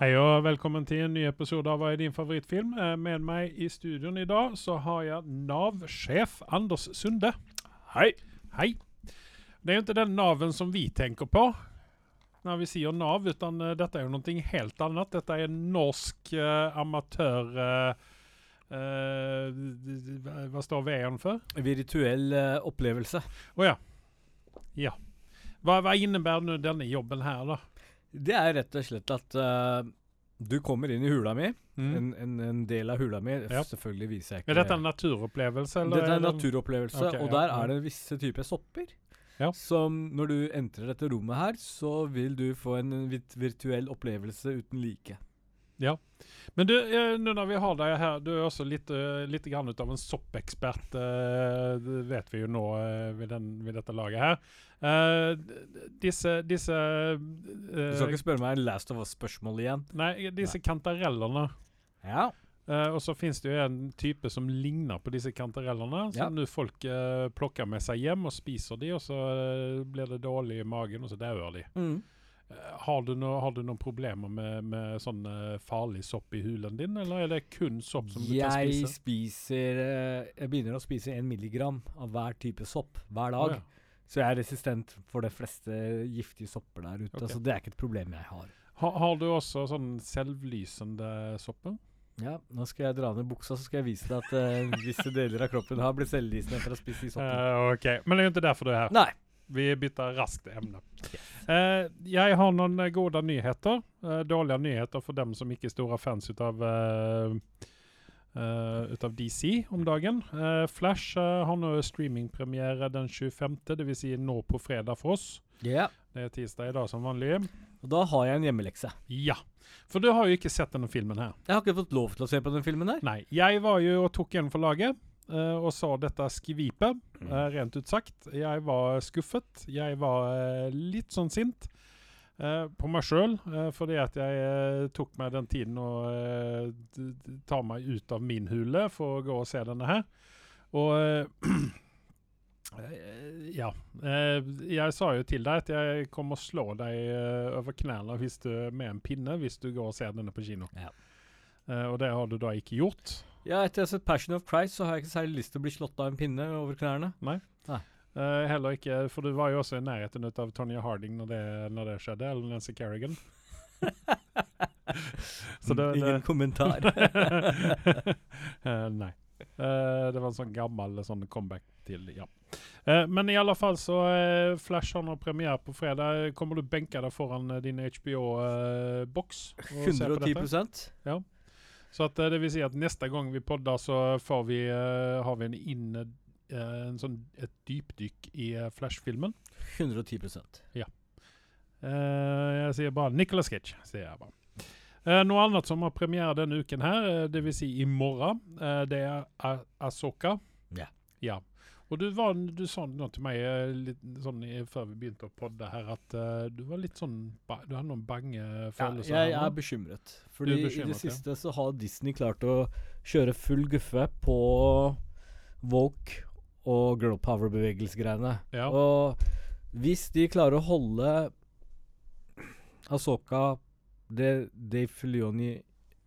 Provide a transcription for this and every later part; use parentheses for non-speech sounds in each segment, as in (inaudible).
Hei og velkommen til en ny episode av Hva er din favorittfilm? Eh, Med meg i studioen i dag så har jeg Nav-sjef Anders Sunde. Hei. Hei. Det er jo ikke den Naven som vi tenker på når vi sier Nav, utan eh, dette er jo noe helt annet. Dette er norsk uh, amatør... Uh, hva- står V-en for? Virtuell opplevelse. Å ja. Ja. Hva, hva innebærer nå denne jobben her, da? Det er rett og slett at uh, du kommer inn i hula mi, Mm. en, en, en del av hula mi. Ja. Selvfølgelig viser jeg ikke Er dette en naturopplevelse? eller Dette er en naturopplevelse, okay, og ja, der er det visse typer sopper. Ja. Som når du entrer dette rommet her, så vil du få en virtuell opplevelse uten like. Men du, nå nu når vi har deg her, du er også litt, eh, litt grann ut av en soppekspert, eh, det vet vi jo nå eh, ved, den, ved dette laget her. Uh, disse disse Du eh, skal ikke spørre meg Last of Us-spørsmål igjen. Nei, disse kantarellene. Ja. Uh, og så finnes det jo en type som ligner på disse kantarellene, Ja. som nå folk uh, plukker med seg hjem og spiser de, og så uh, blir det dårlig i magen, og så dauer de. Mm. Eh, Har du, no, har du noen problemer med, med sånn eh, farlig sopp i hulen din, eller er det kun sopp som du kan spise? spiser eh, Jeg begynner å spise en milligram av hver type sopp hver dag. dag. ja. Så jeg er resistent for de fleste giftige sopper der ute. Okay. Så det er ikke et problem jeg har. Ha, har du også sånn selvlysende sopper? Ja, Nå skal jeg dra ned buksa, så skal jeg vise deg at uh, visse deler av kroppen har blitt selvlysende etter å ha spist de soppene. Uh, ok, men det er jo ikke derfor du er her. Nei. Vi bytter raskt emne. Eh, jeg har noen eh, gode nyheter. Eh, dårlige nyheter for dem som ikke er store fans ut av, eh, eh, DC om dagen. Eh, Flash har nå streamingpremiere den 25., dvs. Si nå på fredag for oss. Yeah. Det er tirsdag i dag som vanlig. Og da har jeg en hjemmelekse. Ja. For du har jo ikke sett denne filmen her. Jeg har ikke fått lov til å se på den filmen her. Nei. Jeg var jo og tok en for laget. Eh, og sa dette skvipet, Mm. eh, rent ut sagt. Jeg var skuffet. Jeg var eh, litt sånn sint på meg sjøl, fordi at jeg tok meg den tiden å ta meg ut av min hule for å gå og se denne her. Og (clears throat) ja. Jeg sa jo til deg at jeg kommer å slå deg over knærne med en pinne hvis du går og ser denne på kino. Ja. Og det har du da ikke gjort. Ja, Etter jeg har sett Passion of Christ, så har jeg ikke særlig lyst til å bli slått av en pinne over knærne. Eh, heller ikke, for du var jo også i nærheten av Tonya Harding når det, når det skjedde, eller Nancy Kerrigan. (laughs) Så det- Ingen det- kommentar. uh, (laughs) nei. Uh, det var en sånn gammel sånn comeback til, ja. Uh, men i alle fall så uh, Flash har premiere på fredag. Kommer du benke deg foran din HBO-boks? 110 Så at, eh, det vil si at neste gang vi podder, så får vi, uh, har vi en inne uh, en sånn, et dypdykk i uh, Flash-filmen. 110 Eh, jeg sier bare Nicolas Sketch, sier jeg bare. Noe annet som har premiere denne uken her, uh, dvs. Si i morgen, det er Asoka. Ja. ja. Og du, var, du sa noe til meg eh, litt, sånn, før vi begynte å podde her, at uh, du var litt sånn Du hadde noen bange følelser. Ja, jeg, jeg er bekymret. Fordi i bekymret, det ja. siste så har Disney klart å kjøre full guffe på woke og girl power-bevegelsesgreiene. Ja. Og hvis de klarer å holde Asoka det Dave Filioni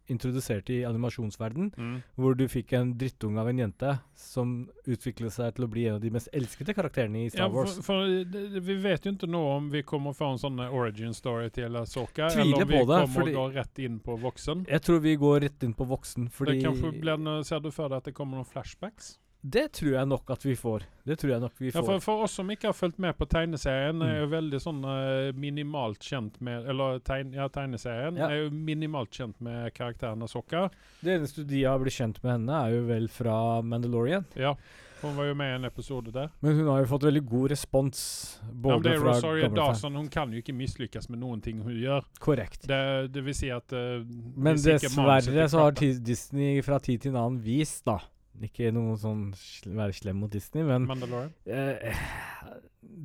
introduserte i animasjonsverden, Mm. hvor du fikk en drittunge av en jente som utviklet seg til å bli en av de mest elskede karakterene i Star Ja, Wars. for, for det, vi vet jo ikke nå om vi kommer fra få en sånn origin story til Asoka, eller om vi det, kommer å gå rett inn på voksen. Jeg tror vi går rett inn på voksen, fordi det kanskje blir Ser du for deg at det kommer noen flashbacks? Det tror jeg nok at vi får. Det tror jeg nok vi Ja, for, for oss som ikke har fulgt med på tegneserien, er Mm. jo veldig sånn uh, minimalt kjent med Eller tegn, ja, tegneserien Ja. er jo minimalt kjent med karakteren av Sokka. Det eneste de har blitt kjent med henne, er jo vel fra Mandalorian. Ja, hun var jo med i en episode der. Men hun har jo fått veldig god respons. Ja, men det er fra Rosario Dawson. Hun kan jo ikke mislykkes med noen ting hun gjør. Korrekt. Det, det vil si at uh, Men dessverre så har Disney fra tid til annen vist, da Ikke noe sånn være slem mot Disney, men Mandalorian. eh,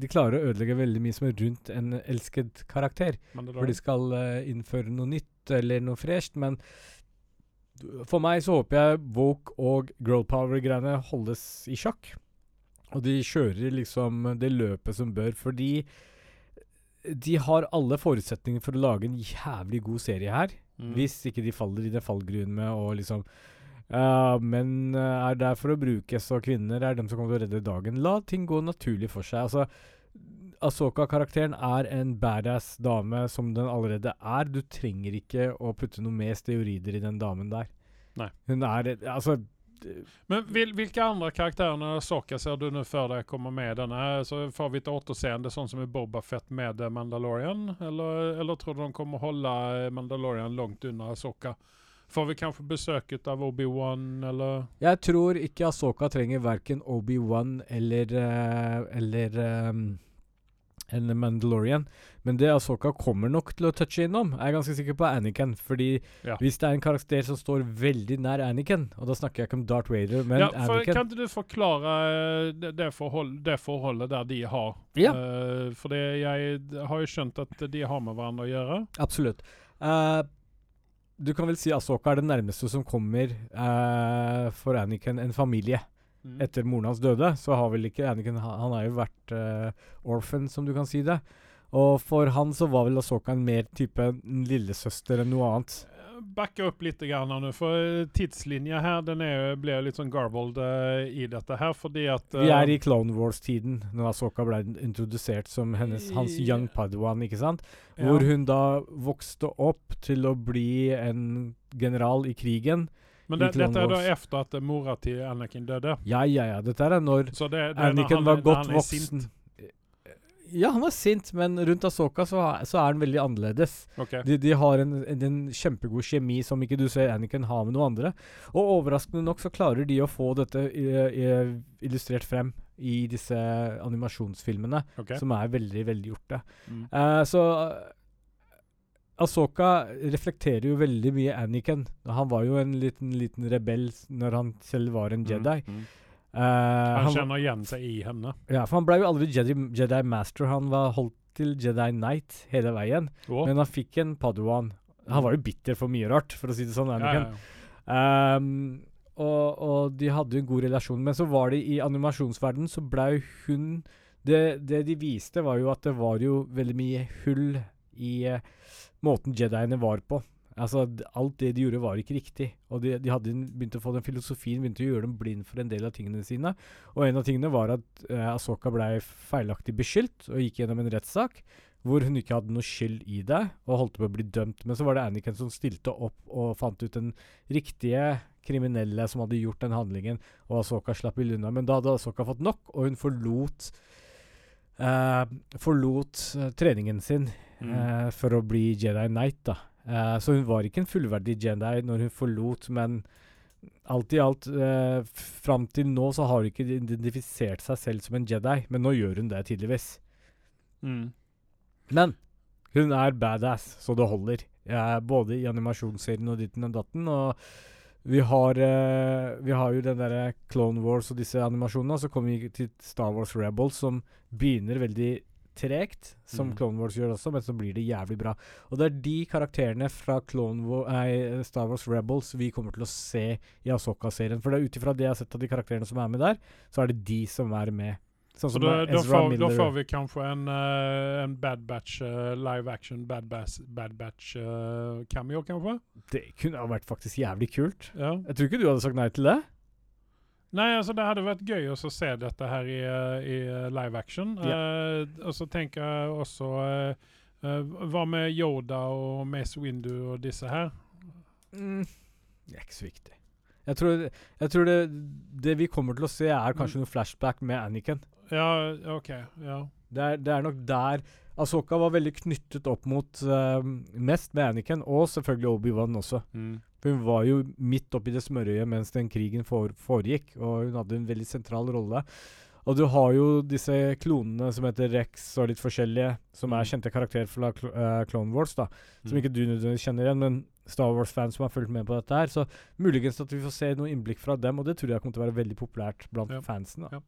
De klarer å ødelegge veldig mye som er rundt en elsket karakter. For de skal eh, innføre noe nytt eller noe fresht, men for meg så håper jeg Woke og Girl Power-greiene holdes i sjakk. Og de kjører liksom det løpet som bør, fordi de har alle forutsetninger for å lage en jævlig god serie her. Mm. Hvis ikke de faller i det fallgruven med å liksom ja, menn eh, er der for å brukes, og kvinner er dem som kommer til å redde dagen. La ting gå naturlig for seg. Altså, Asoka-karakteren er en badass dame som den allerede er. Du trenger ikke å putte noe mer steorider i den damen der. Nei. Hun er Altså Men vil, hvilke andre karakterer av Soka ser du nå før det kommer med denne? Så får vi et återseende sånn som i Boba Fett med Mandalorian? Eller, eller tror du de kommer holde Mandalorian langt unna Soka? Får vi kanskje besøket av Obi-Wan, eller Jeg tror ikke Asoka trenger verken Obi-Wan eller eh, Eller um, en Mandalorian. Men det Asoka kommer nok til å touche innom, er jeg ganske sikker på Anakin. Fordi Ja. hvis det er en karakter som står veldig nær Anakin, og da snakker jeg ikke om Darth Vader, men ja, for, Anakin Kan ikke du forklare eh, det, det, forhold, det forholdet der de har? Ja. Uh, for jeg har jo skjønt at de har med hverandre å gjøre. Absolutt. Eh, du kan vel si Asoka er det nærmeste som kommer eh, for Anakin en familie. Mm. Etter moren hans døde, så har vel ikke Anakin Han har jo vært eh, orphan, som du kan si det. Og for han så var vel Asoka en mer type en lillesøster enn noe annet. Backa opp litt grann for tidslinja her den er, jo litt sånn garbled uh, i dette her, fordi at Vi eh, er i Clone Wars-tiden, når Asoka ble introdusert som hennes, hans young padawan, ikke sant? ja. Hvor hun da vokste opp til å bli en general i krigen. Men det, dette er da etter efter at mora til Anakin døde. Ja, ja, ja. Dette er når det, det Anakin han, var godt voksen. Ja, han er sint, men rundt Asoka så, så er han veldig annerledes. Okay. De, de har en, en, kjempegod kjemi som ikke du ser Anakin ha med noen andre. Og overraskende nok så klarer de å få dette i, i, illustrert frem i disse animasjonsfilmene, okay. som er veldig velgjorte. Mm. Uh, så Asoka reflekterer jo veldig mye Anakin. Han var jo en liten, liten rebell når han selv var en Jedi. Mm. Mm. Eh, Han kjenner igjen seg i henne. ja, for han ble jo aldri Jedi, Jedi Master. Han var holdt til Jedi Knight hele veien. oh. Men han fikk en Padawan. Han var jo bitter for mye rart, for å si det sånn. ja, Anakin. ja. Um, og, og de hadde jo en god relasjon. Men så var det i animasjonsverdenen så ble hun det, det de viste, var jo at det var jo veldig mye hull i uh, måten Jediene var på. Altså, Alt det de gjorde, var ikke riktig. Og de, de hadde begynt å få den filosofien, begynte å gjøre dem blind for en del av tingene sine. Og en av tingene var at uh, Asoka ble feilaktig beskyldt og gikk gjennom en rettssak hvor hun ikke hadde noe skyld i det, og holdt på å bli dømt. Men så var det Anakin som stilte opp og fant ut den riktige kriminelle som hadde gjort den handlingen, og Asoka slapp i unna. Men da hadde Asoka fått nok, og hun forlot eh, Forlot eh, treningen sin Mm. eh, for å bli Jedi Knight, da. Eh, så hun var ikke en fullverdig Jedi når hun forlot, men alt i alt, uh, fram til nå så har hun ikke identifisert seg selv som en Jedi, men nå gjør hun det tydeligvis. Mm. Men hun er badass, så det holder. Eh, både i animasjonsserien og ditten og datten. Og vi har, uh, vi har jo den derre Clone Wars og disse animasjonene. Og så kommer vi til Star Wars Rebels, som begynner veldig tregt, som Mm. Clone Wars gjør også, men så blir det jævlig bra. Og det er de karakterene fra Clone War, nei, Star Wars Rebels vi kommer til å se i Asoka-serien. For det ut ifra det jeg har sett av de karakterene som er med der, så er det de som er med. Sånn Så som da, er da, får, da får vi kanskje en, uh, en Bad Batch uh, live action Bad, Bas, bad Batch uh, cameo, kanskje? Det kunne ha vært faktisk jævlig kult. Ja. Jeg tror ikke du hadde sagt nei til det. Nei, altså det hadde vært gøy også å se dette her i, eh, i eh, live action. Eh, og så tenker jeg også uh, uh, Hva med Yoda og Mace Windu og disse her? Mm. Det er ikke så viktig. Jeg tror, jeg tror det, det vi kommer til å se, er kanskje noe flashback med Anakin. Ja, OK. Ja. Det er, det er nok der Asoka var veldig knyttet opp mot uh, mest med Anakin, og selvfølgelig Obi-Wan også. Mm. For hun var jo midt oppi det smørøyet mens den krigen for, foregikk, og hun hadde en veldig sentral rolle. Og du har jo disse klonene som heter Rex og litt forskjellige, som er Mm. kjente karakterer fra Cl eh, Clone Wars, da. Som Mm. ikke du nødvendigvis kjenner igjen, men Star Wars-fans som har fulgt med på dette her. Så muligens at vi får se noe innblikk fra dem, og det tror jeg kommer til å være veldig populært blant Ja. fansen. da. Ja.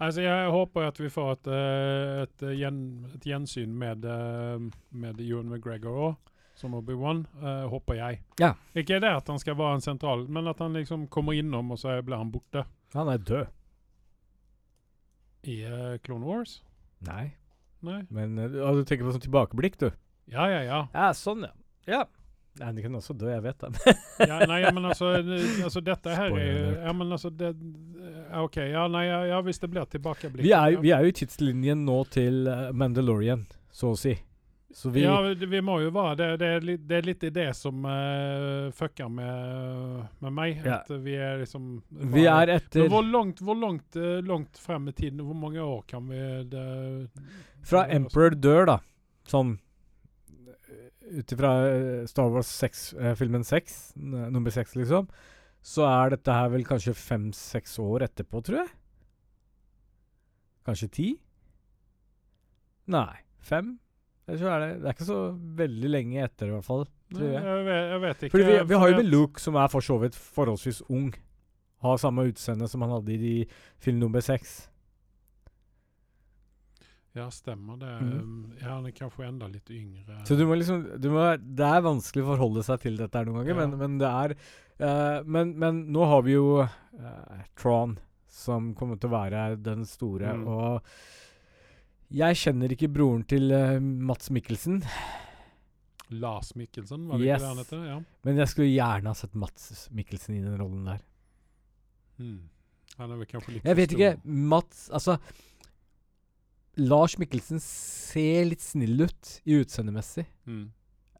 Altså, jeg håper at vi får et, eh, et, eh, gjen, et gjensyn med, med Ewan McGregor òg, som Obi-Wan. uh, håper jeg. Ja. Ikke det at han skal være en sentral, men at han liksom kommer innom, og så blir han borte. Han er død. I uh, Clone Wars? Nei. Nei? Men uh, du tenker på sånn tilbakeblikk, du? Ja, ja, ja. Ja, sånn, ja. Ja. Anakin kan også dø, jeg vet det. (laughs) ja, nei, men altså, eh, altså Dette her er jo Ja, men altså det, OK. Ja, nei, ja, hvis det blir tilbakeblikk Vi er, vi er jo i tidslinjen nå til Mandalorian, så å si. Vi Ja, vi, må jo være det. Det er det er litt det som uh, fucker med, med meg. Ja. At vi er liksom Vi er etter hvor langt, hvor langt, eh, langt frem i tiden, hvor mange år kan vi det, Fra det er Emperor dør, da, sånn ut ifra eh, Star Wars 6-filmen 6, nummer 6, liksom, så er dette her vel kanskje fem-seks år etterpå, tror jeg? Kanskje ti? Nei, fem? Er det Det er ikke så veldig lenge etter, i hvert fall. tror jeg. Jeg, vet, jeg vet ikke. Fordi vi, vi har jo med Luke, som er for så vidt forholdsvis ung. Har samme utseende som han hadde i film nummer seks. Ja, stemmer det. Mm. Ja, han er kanskje enda litt yngre. Så du må liksom du må, Det er vanskelig å forholde seg til dette noen ganger, Ja. men, men det er uh, men, men nå har vi jo uh, Tron, som kommer til å være den store, Mm. og jeg kjenner ikke broren til uh, Mats Mikkelsen, Lars Mikkelsen, var det Yes. ikke det han heter? Ja. men jeg skulle gjerne ha sett Mats Mikkelsen i den rollen der. Hmm. Han er vel kanskje litt Jeg vet ikke. Mats Altså Lars Mikkelsen ser litt snill ut i utseendemessig. Mm.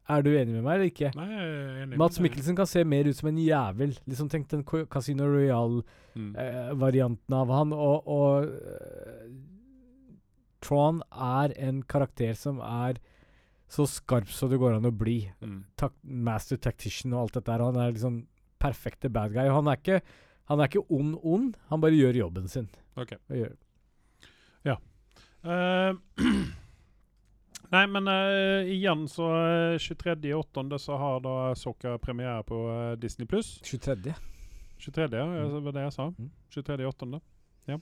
Er du enig med meg eller ikke? Nei, jeg er enig Mats. Mikkelsen kan se mer ut som en jævel. Liksom Tenk den Casino Royale-varianten Mm. av han. Og, og eh, Tron er en karakter som er så skarp så det går an å bli. Mm. Tak master tactician og alt dette der. Han er liksom perfekte bad guy. Han er ikke han er ikke ond-ond, han bare gjør jobben sin. Ok. Gjør. Ja. Uh, (clears throat) nei, men uh, igjen så uh, 23.8. så har da Soccer premiere på uh, Disney pluss. 23. 23. ja, Mm. det var det jeg sa. Mm. 23.8. Ja.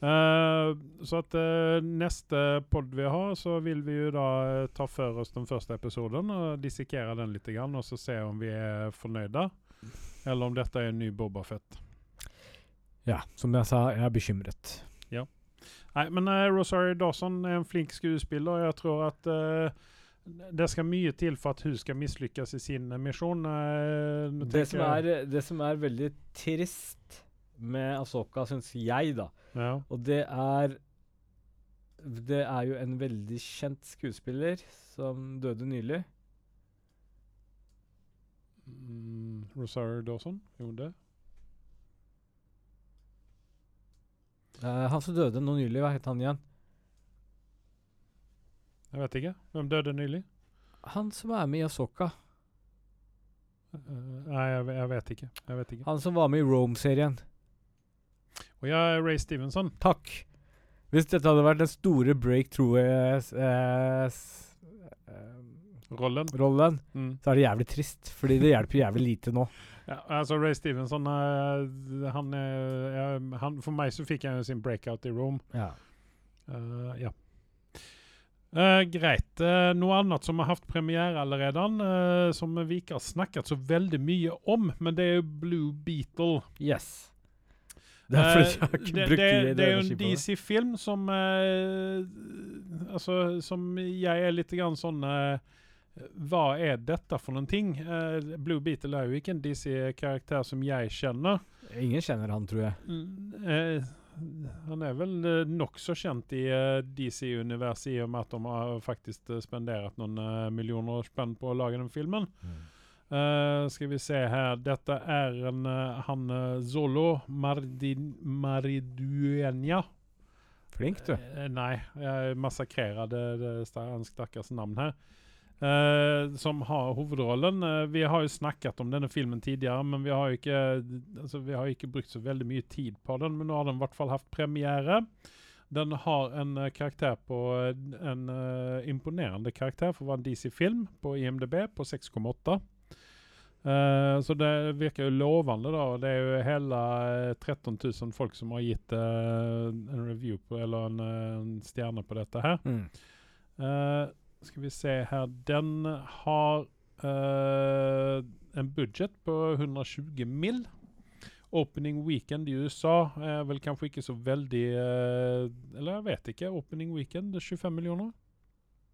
Eh, så at uh, neste pod vi har, så vil vi jo da eh, ta for oss den første episoden og dissekere den litt, grann, og så se om vi er fornøyde, eller om dette er en ny Boba Fett. Ja, som jeg sa, jeg er bekymret. Nei, men Rosario Dawson er en flink skuespiller, og jeg tror at det skal mye til for at hun skal mislykkes i sin misjon. Det som, er, det som er veldig trist med Asoka, syns jeg, da, ja. og det er Det er jo en veldig kjent skuespiller som døde nylig. mm, Rosario Dawson gjorde det. Uh, han som døde nå nylig, hva het han igjen? Jeg vet ikke. Hvem døde nylig? Han som er med i Asoka. Uh, nei, jeg, jeg vet. Jeg vet ikke. Han som var med i Rome-serien. Og jeg er Ray Stevenson. Takk. Hvis dette hadde vært den store breakthrough-rollen, Rollen. Mm. så er det jævlig trist. Fordi det hjelper jævlig lite nå. Ja, altså Ray Stevenson eh, han, han, For meg så fikk han jo sin breakout i Rome. Ja. Uh, ja. Uh, greit. Uh, noe annet som har hatt premiere allerede, eh, som vi ikke har snakket så veldig mye om, men det er jo Blue Beetle. Yes. Det er fordi Eh, jeg har ikke det, brukt det, det er jo en. DC-film som eh, Altså, som jeg er litt grann sånn eh, Hva er dette for noen ting? Blue Beetle er jo ikke en DC-karakter som jeg kjenner. Ingen kjenner han, tror jeg. Mm, han er vel nokså kjent i DC-universet i og med at de har faktisk spendert noen millioner spenn på å lage den filmen. Eh, skal vi se her Dette er en uh, han eh, Zolo Mardin. Flink, du. Uh, nei, jeg massakrerer det, hans stakkars navn her. Eh, som har hovedrollen. Eh, vi har jo snakket om denne filmen tidligere, men vi har jo ikke, altså, vi har ikke brukt så veldig mye tid på den. Men nå har den i hvert fall hatt premiere. Den har en karakter på En imponerende karakter for å være en DC-film på IMDb på 6,8. Eh, så det virker jo lovende, da. Det er jo hele eh, 13 000 folk som har gitt uh, en review på, eller en, eh, en stjerne på dette her. Mm. Uh, skal vi se her Den har eh, en budget på 120 mill. Opening weekend i USA er vel kanskje ikke så veldig eh, Eller jeg vet ikke. Opening weekend er 25 millioner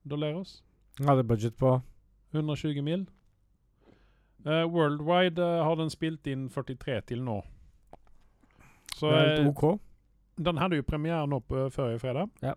dollar. Hadde budget på 120 mill. Eh, worldwide uh, har den spilt inn 43 til nå. Så det er eh, helt OK. den hadde jo premiere nå på forrige fredag. Ja.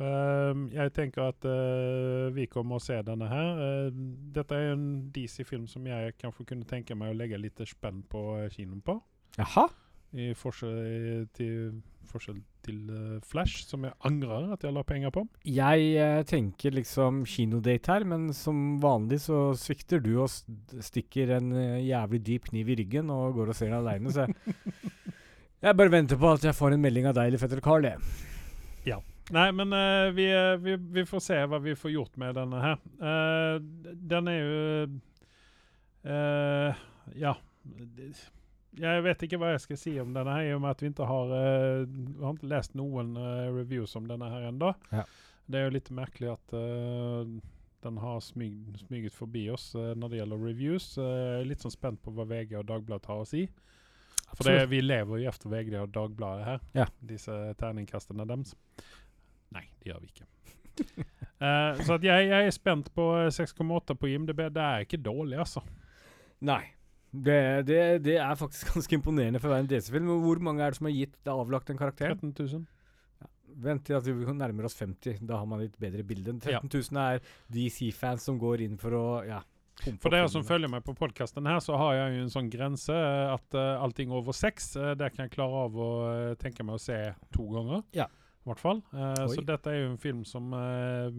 Uh, jeg tenker at eh, vi kommer å se denne her. Eh, dette er en DC-film som jeg kanskje kunne tenke meg å legge litt spenn på eh, kinoen på. Jaha? I forskjell til, forskjell til uh, Flash, som jeg angrer at jeg la penger på. Jeg uh, tenker liksom kinodate her, men som vanlig så svikter du og stikker en uh, jævlig dyp kniv i ryggen og går og ser den aleine, så jeg, (laughs) jeg bare venter på at jeg får en melding av deg eller fetter Carl, jeg. Nei, men vi, vi, vi får se hva vi får gjort med denne her. Den er jo Ja. Jeg vet ikke hva jeg skal si om denne her, i og med at vi ikke har, uh, har ikke lest noen uh, reviews om denne her ennå. Ja. Det er jo litt merkelig at uh, den har smyg, smyget forbi oss når det gjelder reviews. Uh, litt sånn spent på hva VG og Dagbladet har å si. For det, vi lever jo efter VG og Dagbladet her. Ja. Disse terningkastene deres. Nei, det gjør vi ikke. (laughs) Så jeg, jeg er spent på eh, 6,8 på IMDb. Det er ikke dårlig, altså. Nei. Det, det, det er faktisk (laughs) ganske imponerende for å være en DC-film. Hvor mange er det som har gitt det avlagt en karakter? 13 000. Vent til at vi nærmer oss 50. Da har man litt bedre bilde. 13 Ja. 000 er DC-fans som går inn for å ja, For dere som følger meg på podkasten her, så har jeg jo en sånn grense eh, at uh, allting over seks, uh, det kan jeg klare av å uh, tenke meg å se to ganger. Ja. I hvert fall. Eh, så dette er jo en film som eh,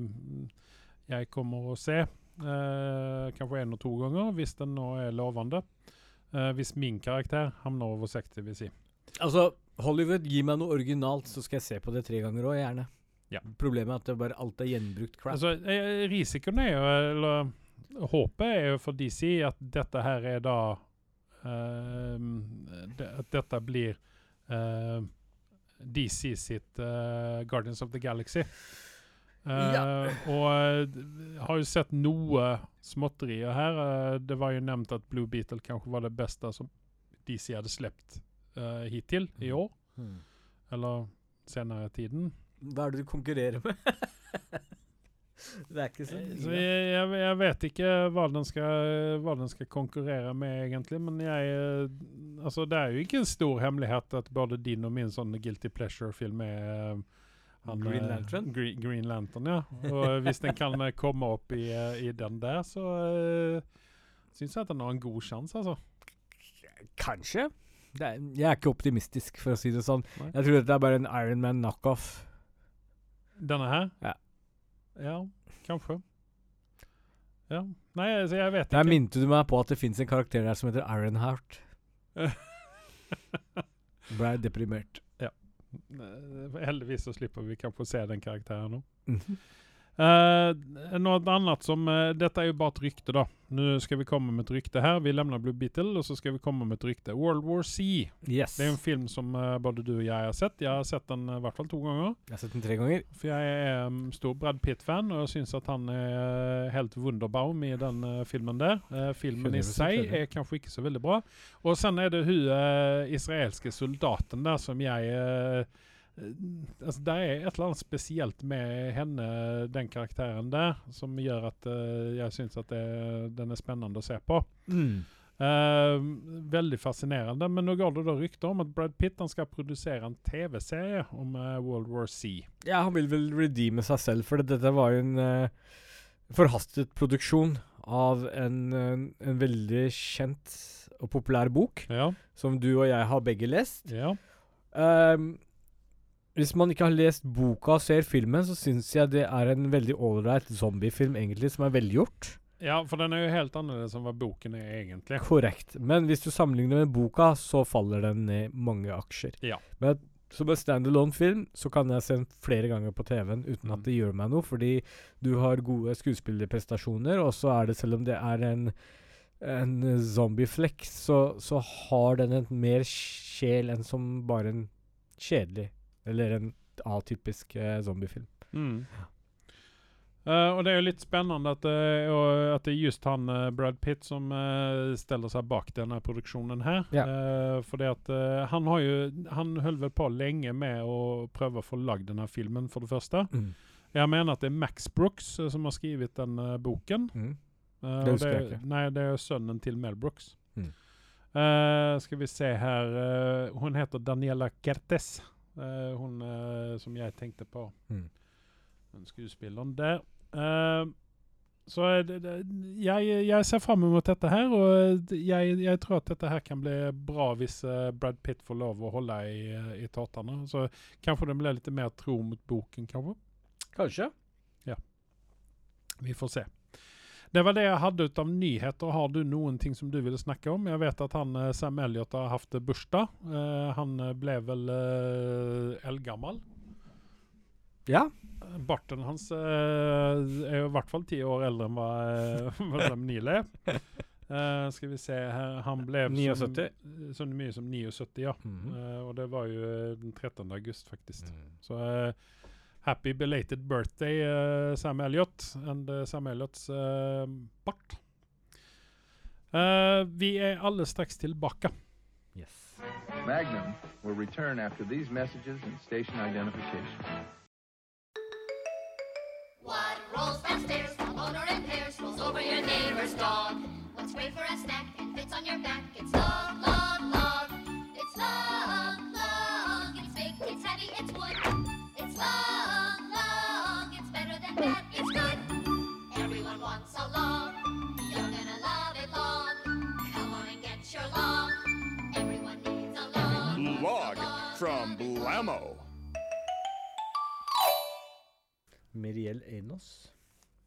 jeg kommer å se eh, kanskje én og to ganger, hvis den nå er lovende. Eh, hvis min karakter havner over 60, vil si. Altså, Hollywood, gi meg noe originalt, så skal jeg se på det tre ganger òg, gjerne. Ja. Problemet er at det bare alt er gjenbrukt crap. Altså, eh, risikoen er jo, eller håpet er jo for DC at dette her er da uh, At dette blir uh, DC sitt uh, Guardians of the Galaxy. Eh, Ja. Og eh, har jo sett noe småtterier her. Uh, det var jo nevnt at Blue Beetle kanskje var det beste som DC hadde sluppet uh, hittil i år. Mm. Eller senere i tiden. Hva er det du konkurrerer med? (laughs) det er ikke så Eh, Så jeg, jeg, jeg vet ikke hva den, skal, hva den skal konkurrere med, egentlig. Men jeg eh, Altså, det er jo ikke en stor hemmelighet at både din og min sånn Guilty Pleasure-film er eh, han, Green eh, Lantern? Gre Green Lantern, ja. Og eh, hvis den kan eh, komme opp i, eh, i den der, så uh, syns jeg at den har en god sjanse, altså. Kanskje. Det er, jeg er ikke optimistisk, for å si det sånn. Nei. Jeg tror dette er bare en Iron Man knockoff. Denne her? Ja. Ja, kanskje. Ja. Nei, altså, jeg vet Der ikke. minte du meg på at det fins en karakter der som heter Ironheart. (laughs) Ble deprimert. Heldigvis så slipper vi kanskje se den karakteren nå. Eh, noe annet som uh, Dette er jo bare et rykte, da. Nå skal vi komme med et rykte her. Vi lemner Blue Beetle, og så skal vi komme med et rykte. World War C. Yes. Det er en film som uh, både du og jeg har sett. Jeg har sett den i hvert fall to ganger. Jeg har sett den tre ganger. For jeg er um, stor Brad Pitt-fan, og jeg syns at han er helt wunderbaum i den filmen der. Filmen i seg er kanskje ikke så veldig bra. Og sen er det hun israelske soldaten der som jeg Altså, Det er et eller annet spesielt med henne, den karakteren der, som gjør at uh, jeg syns at det, den er spennende å se på. Mm. Uh, veldig fascinerende. Men nå går det da rykter om at Brad Pitt han skal produsere en TV-serie om uh, World War C. Ja, han vil vel redeeme seg selv, for dette var jo en eh, forhastet produksjon av en, en, veldig kjent og populær bok, Ja. som du og jeg har begge lest. ja. Ehm, hvis man ikke har lest boka og ser filmen, så syns jeg det er en veldig ålreit zombiefilm, egentlig, som er velgjort. Ja, for den er jo helt annerledes enn hva boken er egentlig. Korrekt. Men hvis du sammenligner med boka, så faller den ned mange aksjer. Ja. Men som en standalone-film så kan jeg se den flere ganger på TV-en uten Mm. at det gjør meg noe, fordi du har gode skuespillerprestasjoner, og så er det, selv om det er en en zombieflekk, så, så har den en mer sjel enn som bare en kjedelig Eller en atypisk eh, zombiefilm. Mm. Uh, og det er jo litt spennende at, det- at det er just han uh, Brad Pitt som uh, steller seg bak denne produksjonen her. Yeah. Uh, fordi at eh, han har jo Han holdt vel på lenge med å prøve å få lagd denne filmen, for det første. Mm. Jeg mener at det er Max Brooks eh, som har skrevet den eh, boken. Mm. Eh, Det husker jeg ikke. Nei, det er sønnen til Mel Brooks. Mm. Eh, skal vi se her eh, Hun heter Daniela Kertes. Eh, hun uh, som jeg tenkte på. Mm. Den skuespilleren der. Uh, så det, det, jeg, jeg ser fram mot dette her, og jeg, jeg tror at dette her kan bli bra hvis Brad Pitt får lov å holde i, i tåtene. Så kanskje det blir litt mer tro mot boken, kanskje. Kanskje. Vi får se. Det var det jeg hadde ut av nyheter. Har du noen ting som du ville snakke om? Jeg vet at han, eh, Sam Elliot har hatt bursdag. Uh, han eh, ble vel uh, eldgammel. Ja. Barten hans uh, er jo i hvert fall ti år eldre enn hva (laughs) de Neil er. Uh, skal vi se her Han ble 79. Som, så mye som 79, ja. Mhm. Eh, og det var jo den 13. august, faktisk. Mm. Så happy belated birthday, eh, Sam Elliot, and eh, Sam Elliots eh, Bart. Eh, vi er alle straks tilbake. Yes. Magnum will return after these messages and station identification. What rolls downstairs, a motor in pairs, rolls over your neighbor's dog? What's great for a snack and fits on your back? It's long, long, long. It's long, long. It's big, it's heavy, it's wood. It's long, Miriel Einos.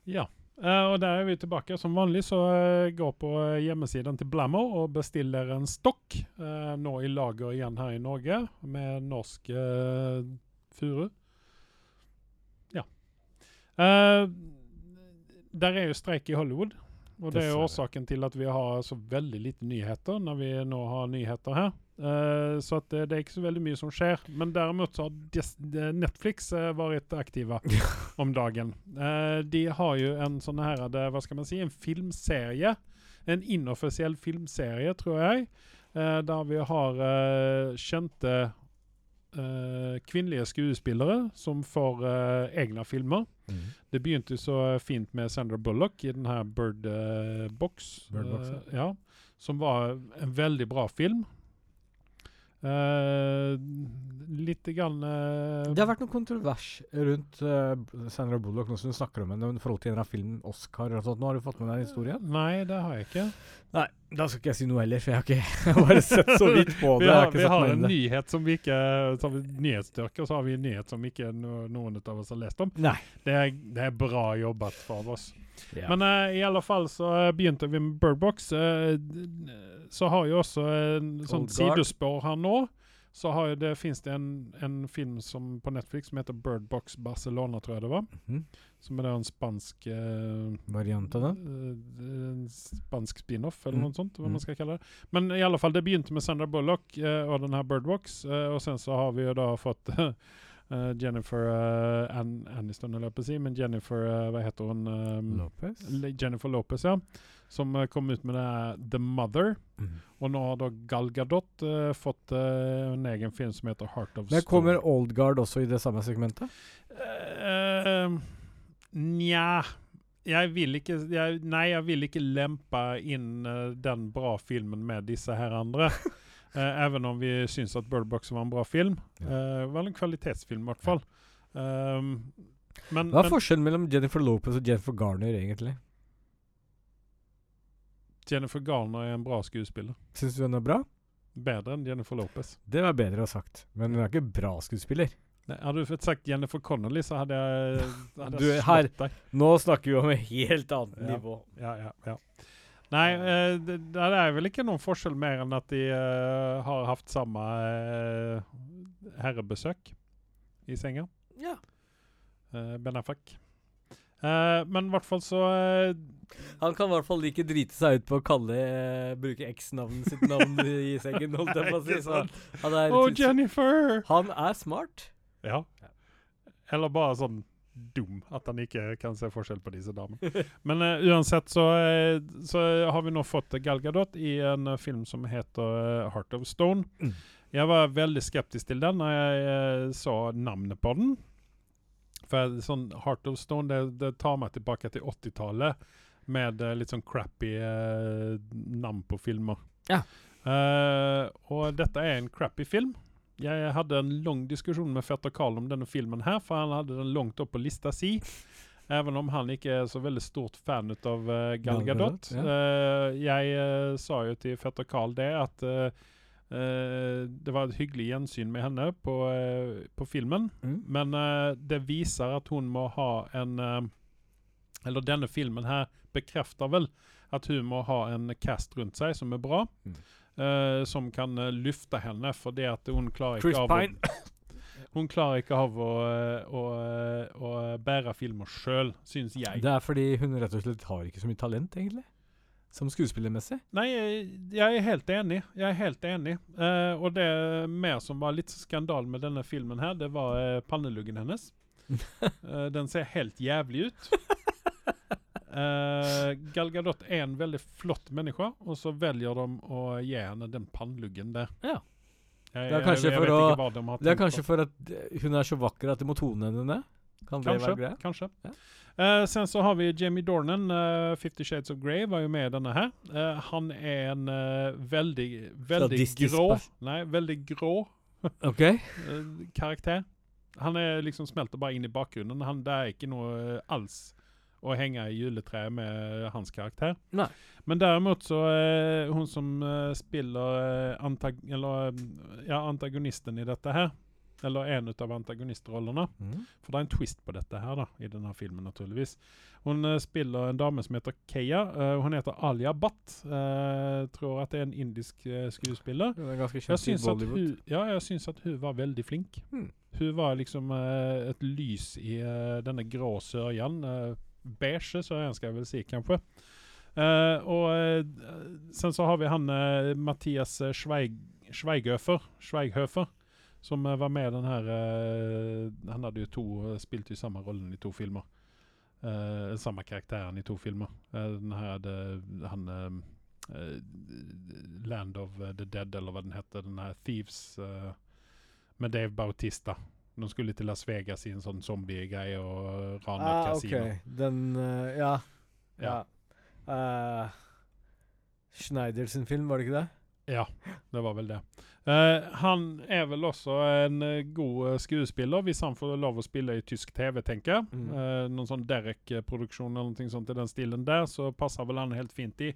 Ja. Uh, og der er vi tilbake. Som vanlig så uh, gå på eh, hjemmesiden til Blammo og bestill dere en stokk. Uh, nå i lager igjen her i Norge med norsk uh, furu. Ja. Der er jo streik i Hollywood. Og det er jo årsaken til at vi har så veldig lite nyheter når vi nå har nyheter her. Eh, så det, det er ikke så veldig mye som skjer. Men derimot så har eh, Netflix uh, vært aktive (laughs) om dagen. Uh, de har jo en sånn her Hva skal man si? En filmserie. En inoffisiell filmserie, tror jeg. der vi har kjente kvinnelige skuespillere som får egne filmer. Mm. Det begynte så fint med Sandra Bullock i den her Bird Box. Bird Box, ja. Som var en veldig bra film. Uh, Litt grann uh, Det har vært noe kontrovers rundt uh, Sandra Bullock nå som du snakker om henne i forhold til en av filmen Oscar og sånt. Nå har du fått med deg historien? Nei, det har jeg ikke. Nei, da skal ikke jeg si noe heller, for jeg har ikke (laughs) jeg har bare sett så vidt på det. Vi har, vi har en nyhet som vi ikke så har vi nyhetsstyrke, og så har vi en nyhet som ikke no, noen av oss har lest om. Nei. Det er, det er bra jobbet for oss. Ja. Men uh, i alle fall så eh, begynte vi med Birdbox. Uh, så har jo også en sånn sidespor her nå. Så har jo det, finnes det en, en film som, på Netflix som heter Birdbox Barcelona, tror jeg det var. Mhm. Som er en spansk uh, Variant av det? Uh, en spansk spin-off, eller Mm. noe sånt. hva Mm. man skal kalle det. Men i alle fall, det begynte med Sandra Bullock eh, og den her Birdbox. eh, og sen så har vi jo da fått (laughs) eh, Jennifer uh, An Aniston, holdt jeg på å si, men Jennifer uh, Hva heter hun? Um, Lopez? Jennifer Lopez, ja. Som kom ut med det The Mother. Mm. Og nå har da Gal Gadot fått en egen film som heter Heart of Stone. Men kommer Old Guard også i det samme segmentet? Uh, Nja jeg vil ikke jeg, Nei, jeg vil ikke lempe inn den bra filmen med disse her andre. (laughs) Eh, even om vi syns at Bird Box var en bra film. Ja. Uh, var en kvalitetsfilm, i hvert fall. Um, men, Hva er men forskjellen mellom Jennifer Lopez og Jennifer Garner, egentlig? Jennifer Garner er en bra skuespiller. Syns du hun er bra? Bedre enn Jennifer Lopez. Det var bedre å ha sagt. Men hun er ikke bra skuespiller. Nei, hadde du fått sagt Jennifer Connolly, så hadde jeg, hadde Du, jeg her- slått deg. Nå snakker vi om et helt annet Ja. nivå. Ja, ja, ja. Nei, eh, det, det er vel ikke noen forskjell mer enn at de uh, har hatt samme uh, herrebesøk i senga. Ja. Uh, ben Affleck. Uh, men i hvert fall så uh, Han kan i hvert fall ikke drite seg ut på å kalle uh, bruke eks-navnet sitt navn i sengen, holdt jeg (laughs) på å si. Sant? han er, Oh, Jennifer! han er smart. Ja. Eller bare sånn dum at han ikke kan se forskjell på disse damene. (laughs) Men uh, uansett så, eh, så har vi nå fått Gal Gadot i en eh, film som heter Heart of Stone. Mm. Jeg var veldig skeptisk til den når jeg så navnet på den. For sånn Heart of Stone, det, det tar meg tilbake til 80-tallet. med litt sånn crappy eh, navn på filmer. Ja. Uh, og dette er en crappy film. Jeg hadde en lang diskusjon med fetter Carl om denne filmen her, for han hadde den langt opp på lista si. (laughs) Even om han ikke er så veldig stort fan ut av uh, Gal Gadot. Ja. Uh, jeg uh, sa jo til fetter Carl det at det var et hyggelig gjensyn med henne på, på filmen. Mm. Men det viser at hun må ha en Eller denne filmen her bekrefter vel at hun må ha en cast rundt seg som er bra. Mm. Eh, som kan uh, løfte henne, fordi at hun klarer Chris ikke av Pine. å, (laughs) Hun klarer ikke av å, eh, å, eh, å bære filmer sjøl, syns jeg. Det er fordi hun rett og slett har ikke så mye talent, egentlig. Som skuespillermessig. Nei, jeg, er helt enig. Jeg er helt enig. Eh, og det mer som var litt skandal med denne filmen her, det var uh, panneluggen hennes. (laughs) Eh, den ser helt jævlig ut. Uh, Gal Gadot er en veldig flott menneske, og så velger de å gi henne den panneluggen der. Ja. Jeg, Det er kanskje jeg, jeg for vet å- ikke hva de har Det er kanskje for at eh, hun er så vakker at de må tone henne ned? Kan det Kanskje. være greia? kanskje. Ja. Uh, sen så har vi Jamie Dornan, uh, 'Fifty Shades of Grey', var jo med i denne her. Uh, han er en eh, veldig, veldig grå Nei, veldig grå (laughs) okay. (laughs) eh, karakter. Han er liksom smelter bare inn i bakgrunnen. Han, det er ikke noe eh, alls å henge i juletreet med hans karakter. Nei. Men derimot så eh, hun som eh, spiller eh, antag eller, ja, antagonisten i dette her, eller en av antagonistrollene Mm. For det er en twist på dette her da, i denne filmen, naturligvis. Hun uh, spiller en dame som heter Keya. Uh, hun heter Alia Bhatt. Uh, tror at det er en indisk skuespiller. Hun er ganske Jeg kjent i at Bollywood. hun, ja, jeg syns at hun var veldig flink. Mm. Hun var liksom et lys i denne grå sørjan. Beige så ønsker jeg vel si, kanskje. Uh, og uh, sen så har vi han uh, Mathias Schweig, Schweighofer, Schweighöfer, som var med i den her Han hadde jo to spilte jo samme rollen i to filmer. Samme karakteren i to filmer. Den her hadde han Land of the Dead, eller hva den heter. Den her Thieves med Dave Bautista. De skulle til Las Vegas i en sånn zombiegreie og rane et Ah, kasino. OK. Den uh, Ja. Ja. ja. Uh, Schneider sin film, var det ikke det? Ja, det var vel det. Uh, han er vel også en eh, god eh, skuespiller, hvis han får lov å spille i tysk TV, tenker jeg. Mm. Eh, noen sånn Derek-produksjon eller noe sånt i den stilen der, så passer vel han helt fint i.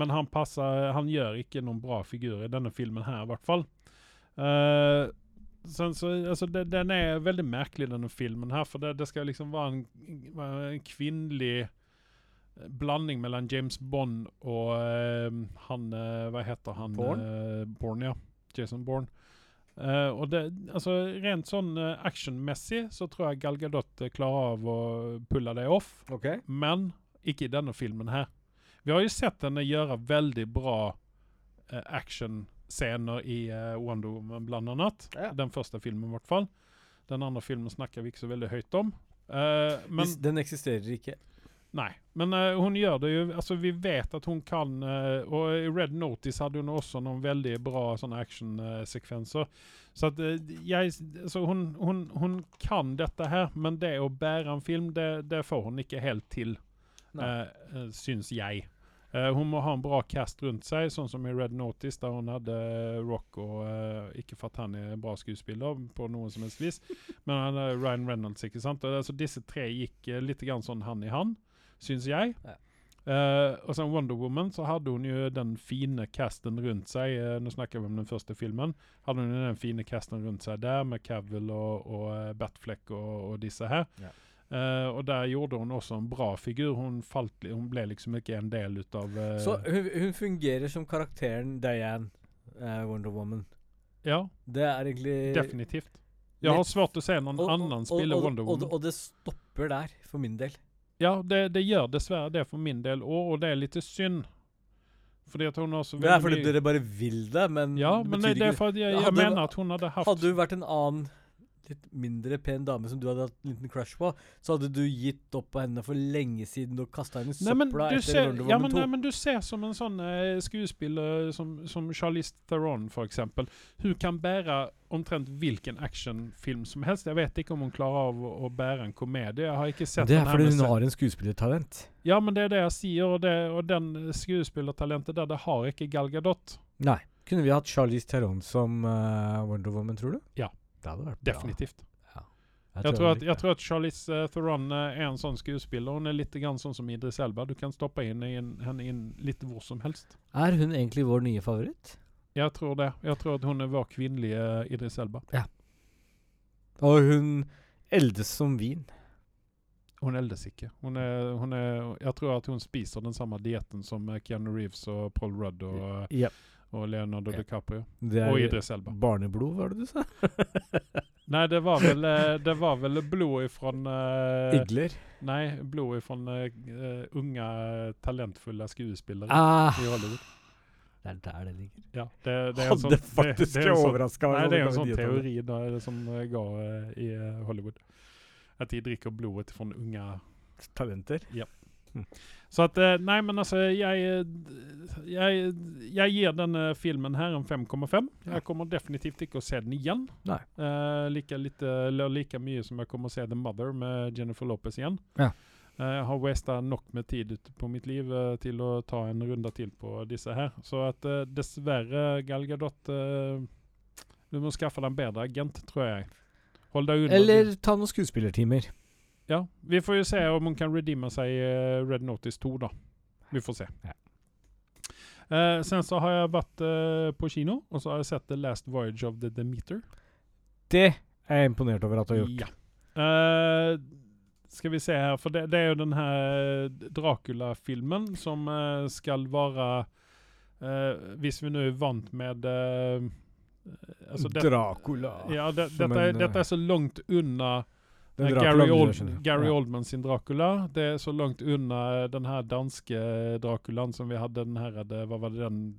Men han passer Han gjør ikke noen bra figur i denne filmen her, i hvert fall. Eh, sen så, alltså det, den er veldig merkelig, denne filmen her, for det, det ska liksom være en, en kvinnlig blandning blanding mellom James Bond og eh, han eh, Hva heter han? Bourne? Eh, Bourne, ja. Jason Bourne. Eh, og det, altså Rent sånn uh, actionmessig så tror jeg Gal Gadot eh, klarer av å pulle det off, Okay. men ikke i denne filmen her. Vi har jo sett henne gjøre veldig bra eh, actionscener i uh, Wonder Woman, blant annet. Ja. Den første filmen, i hvert fall. Den andre filmen snakker vi ikke så veldig høyt om. Uh, men den eksisterer ikke. Nei, men uh, hun gjør det jo Altså, vi vet at hun kan uh, Og i Red Notice hadde hun også noen veldig bra sånne actionsekvenser. så at jeg Så hun, hun, hun kan dette her, men det å bære en film, det, det får hun ikke helt til, syns jeg. Eh, hun må ha en bra cast rundt seg, sånn som i Red Notice, der hun hadde Rock og eh, Ikke for at han er bra skuespiller på noen som helst vis, (laughs) men han hadde Ryan Reynolds, ikke sant. Og, altså, disse tre gikk uh, litt grann sånn hand i hand, syns jeg. Ja. Uh, og så Wonder Woman så hadde hun jo den fine casten rundt seg. Uh, nå snakker vi om den første filmen. Hadde hun den fine casten rundt seg der, med Cavill og, og uh, Batfleck og, og disse her. Ja. Eh, og der gjorde hun også en bra figur. Hun, falt, hun ble liksom ikke en del ut av uh, Så hun, hun fungerer som karakteren Diane, uh, Wonder Woman. Ja, Det er egentlig definitivt. Jeg har svårt å se noen Og- og- annen spille Wonder Woman. og, det stopper der, for min del. Ja, det, det gjør dessverre det for min del òg, og det er litt synd. Fordi at hun har så Det er fordi dere bare vil det, men Ja, men det, det er fordi jeg, jeg Hadde- mener at hun hadde hatt Hadde hun vært en annen litt mindre pen dame som du hadde hatt en liten crush på, så hadde du gitt opp på henne for lenge siden og kasta henne i søpla du etter ser, Wonder ja, Woman men, 2. nei, men du ser som en sånn eh, skuespiller som, som Charlize Theron, eksempel. Hun kan bære omtrent hvilken actionfilm som helst. Jeg vet ikke om hun klarer av å, å bære en komedie. Jeg har ikke sett det er fordi hun har en skuespillertalent. Ja, men det er det jeg sier, og, det, og den skuespillertalentet der, det har ikke Gal Gadot. Nei. Kunne vi hatt Charlize Theron som uh, Wonder Woman, tror du? Ja. Det hadde vært bra. Definitivt. Jeg, Jeg tror, at, jeg tror at Charlize eh, Theron eh, er en sånn skuespiller. Hun er litt grann sånn som Idris Elba. Du kan stoppe inn i en, henne inn litt hvor som helst. Er hun egentlig vår nye favoritt? Jeg tror det. Jeg tror at hun er vår kvinnelige Idris Elba. Ja. Og hun eldes som vin. Hun eldes ikke. Hun er, hun er, jeg tror at hun spiser den samme dietten som eh, Keanu Reeves og Paul Rudd og, Ja. Og Leonardo Ja. DiCaprio. Det Og Idris Elba. barneblod, var det du sa? (laughs) Nei, det var vel, eh, det var vel blod ifra uh, Igler. Nei, blod ifra uh, unge, talentfulle skuespillere Ah, i Hollywood. det er der det ligger. Ja, det, det er en Hadde sånn, det, faktisk det er en sånn, overraska Nei, det er en sånn teori da, som eh, går uh, i eh, Hollywood. At de drikker blodet fra unge Talenter. Så at eh, Nei, men altså, jeg eh, Jeg, jeg gir denne filmen her en 5,5. Jeg kommer definitivt ikke å se den igjen. Nei. Uh, like, lite, like mye som jeg kommer å se The Mother med Jennifer Lopez igjen. Ja. Eh, jeg har wasta nok med tid på mitt liv eh, til å ta en runde til på disse her. Så at dessverre, Gal Gadot Du må skaffe deg en bedre agent, tror jeg. Hold deg unna Eller ta noen skuespillertimer. Ja, vi får jo se om hun kan redeeme seg i eh, Red Notice 2 da. Vi får se. Ja. Uh, sen så har jeg vært uh, på kino og så har jeg sett The Last Voyage of the Demeter. Det er jeg imponert over at du har gjort. Ja. Uh, ska vi se her, for det, det er jo den her Dracula-filmen som skal være hvis vi nå er vant med alltså det, Dracula. Ja, det, dette, er, dette, är så langt unna Gary, du Old. Gary Oldman sin Dracula. Det er så langt unna den her danske Draculan som vi hadde den det- Hva var det den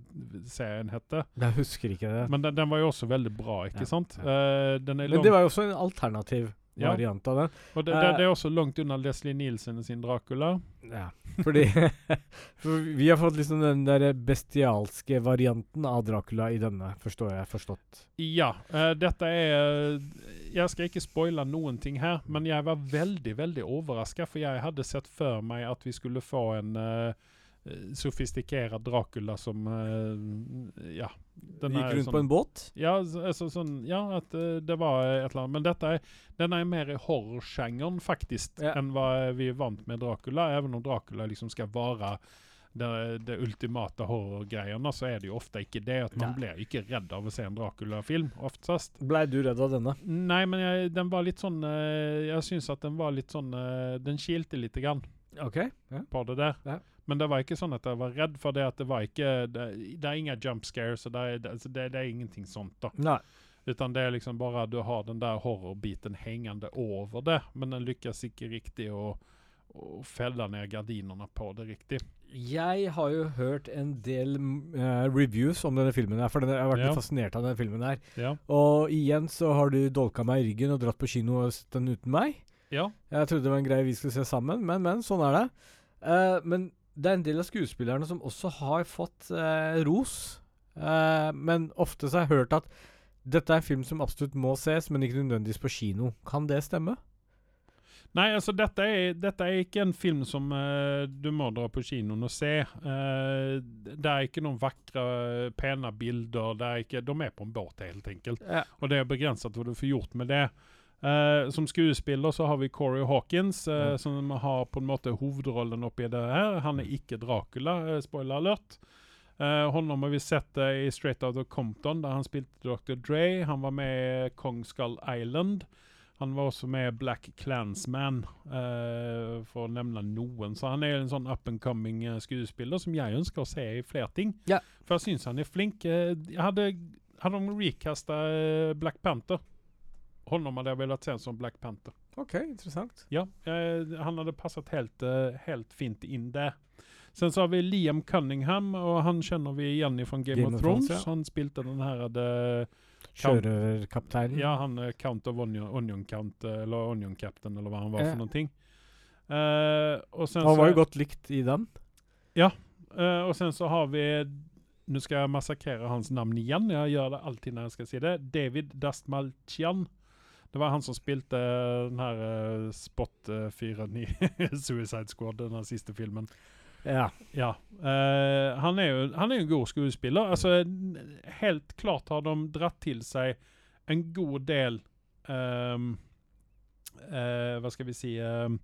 serien hette? Jeg husker ikke det. Men den, den var jo også veldig bra, ikke Ja, sant? ja. Eh, den Men det var jo også en alternativ Ja. variant av den. og det, eh, det, det er også langt unna Leslie Nielsen sin Dracula. Ja, fordi (laughs) for Vi har fått liksom den der bestialske varianten av Dracula i denne, forstår jeg forstått. Ja, Uh, dette er Jeg skal ikke spoile noen ting her, men jeg var veldig, veldig overraska, for jeg hadde sett for meg at vi skulle få en uh, sofistikert Dracula som uh, Ja. den Gikk rundt sånn- på en båt. Ja, så- altså, sånn, ja at uh, det var et eller annet. Men dette er, den er mer i horrorsjangeren, faktisk, Ja. enn hva vi er vant med Dracula. Even om Dracula liksom skal være det, det ultimate horrorgreiene, så er det jo ofte ikke det. At man Nei. blir ikke redd av å se en Dracula-film, oftest. Blei du redd av denne? Nei, men jeg, den var litt sånn eh, Jeg syns at den var litt sånn eh, Den kilte lite grann okay. Ja. på det der. Ja. Men det var ikke sånn at jeg var redd for det. at Det var ikke Det, det er ingen jump scares, og det det, altså det, det er ingenting sånt. da Nei. Utan det er liksom bara du har den der horrorbiten hengende over det. Men den lykkes ikke riktig å, å felle ned gardinene på det riktigt. Jeg har jo hørt en del eh, reviews om denne filmen her, for denne, jeg har vært Ja. litt fascinert av denne filmen her. Ja. Og igjen så har du dolka meg i ryggen og dratt på kino og sett den uten meg. Ja. Jeg trodde det var en greie vi skulle se sammen, men, men sånn er det. Uh, men det er en del av skuespillerne som også har fått uh, ros. Men ofte så har jeg hørt at dette er en film som absolutt må ses, men ikke nødvendigvis på kino. Kan det stemme? Nei, altså dette er, dette er ikke en film som uh, du må dra på kinoen og se. Uh, det er ikke noen vakre, pene bilder. Det er ikke, de er på en båt, helt enkelt. Ja. Og det er begrenset hva du får gjort med det. Uh, som skuespiller så har vi Corey Hawkins, Mm. som har på en måte hovedrollen oppi det her. Han er ikke Dracula, spoiler alert. Uh, honom har vi sett i Straight Outta Compton, der han spilte Dr. Dre. Han var med i Kong Skull Island. Han var også med Black Clansman, uh, for å nevne noen. Så han er en sånn up and coming eh, skuespiller som jeg ønsker å se i flere ting. Ja. For jeg syns han er flink. Uh, hadde, hadde de recasta Black Panther Honom hadde jeg velat se som Black Panther. OK, interessant. Ja, uh, han hadde passet helt, helt fint inn der. Sen så har vi Liam Cunningham, og han kjenner vi igjen fra Game, Game of of Thrones. Thrones, ja. Han spilte den her Count- Sjørøverkapteinen. ja han er Count of Onion, Onion Count, eh, eller Onion Captain eller hva han var for noen ting Eh, och sen Han så, var jo godt likt i den. Ja. og sen så har vi, Nå skal jeg massakrere hans navn igjen, jeg gjør det alltid når jeg skal si det, David Dastmalchian. Det var han som spilte den her uh, Spot-fyren i (laughs) Suicide Squad, den siste filmen. Ja. Ja. Uh, han er jo han er jo en god skuespiller. Altså, helt klart har de dratt til seg en god del um, uh, Hva skal vi si um,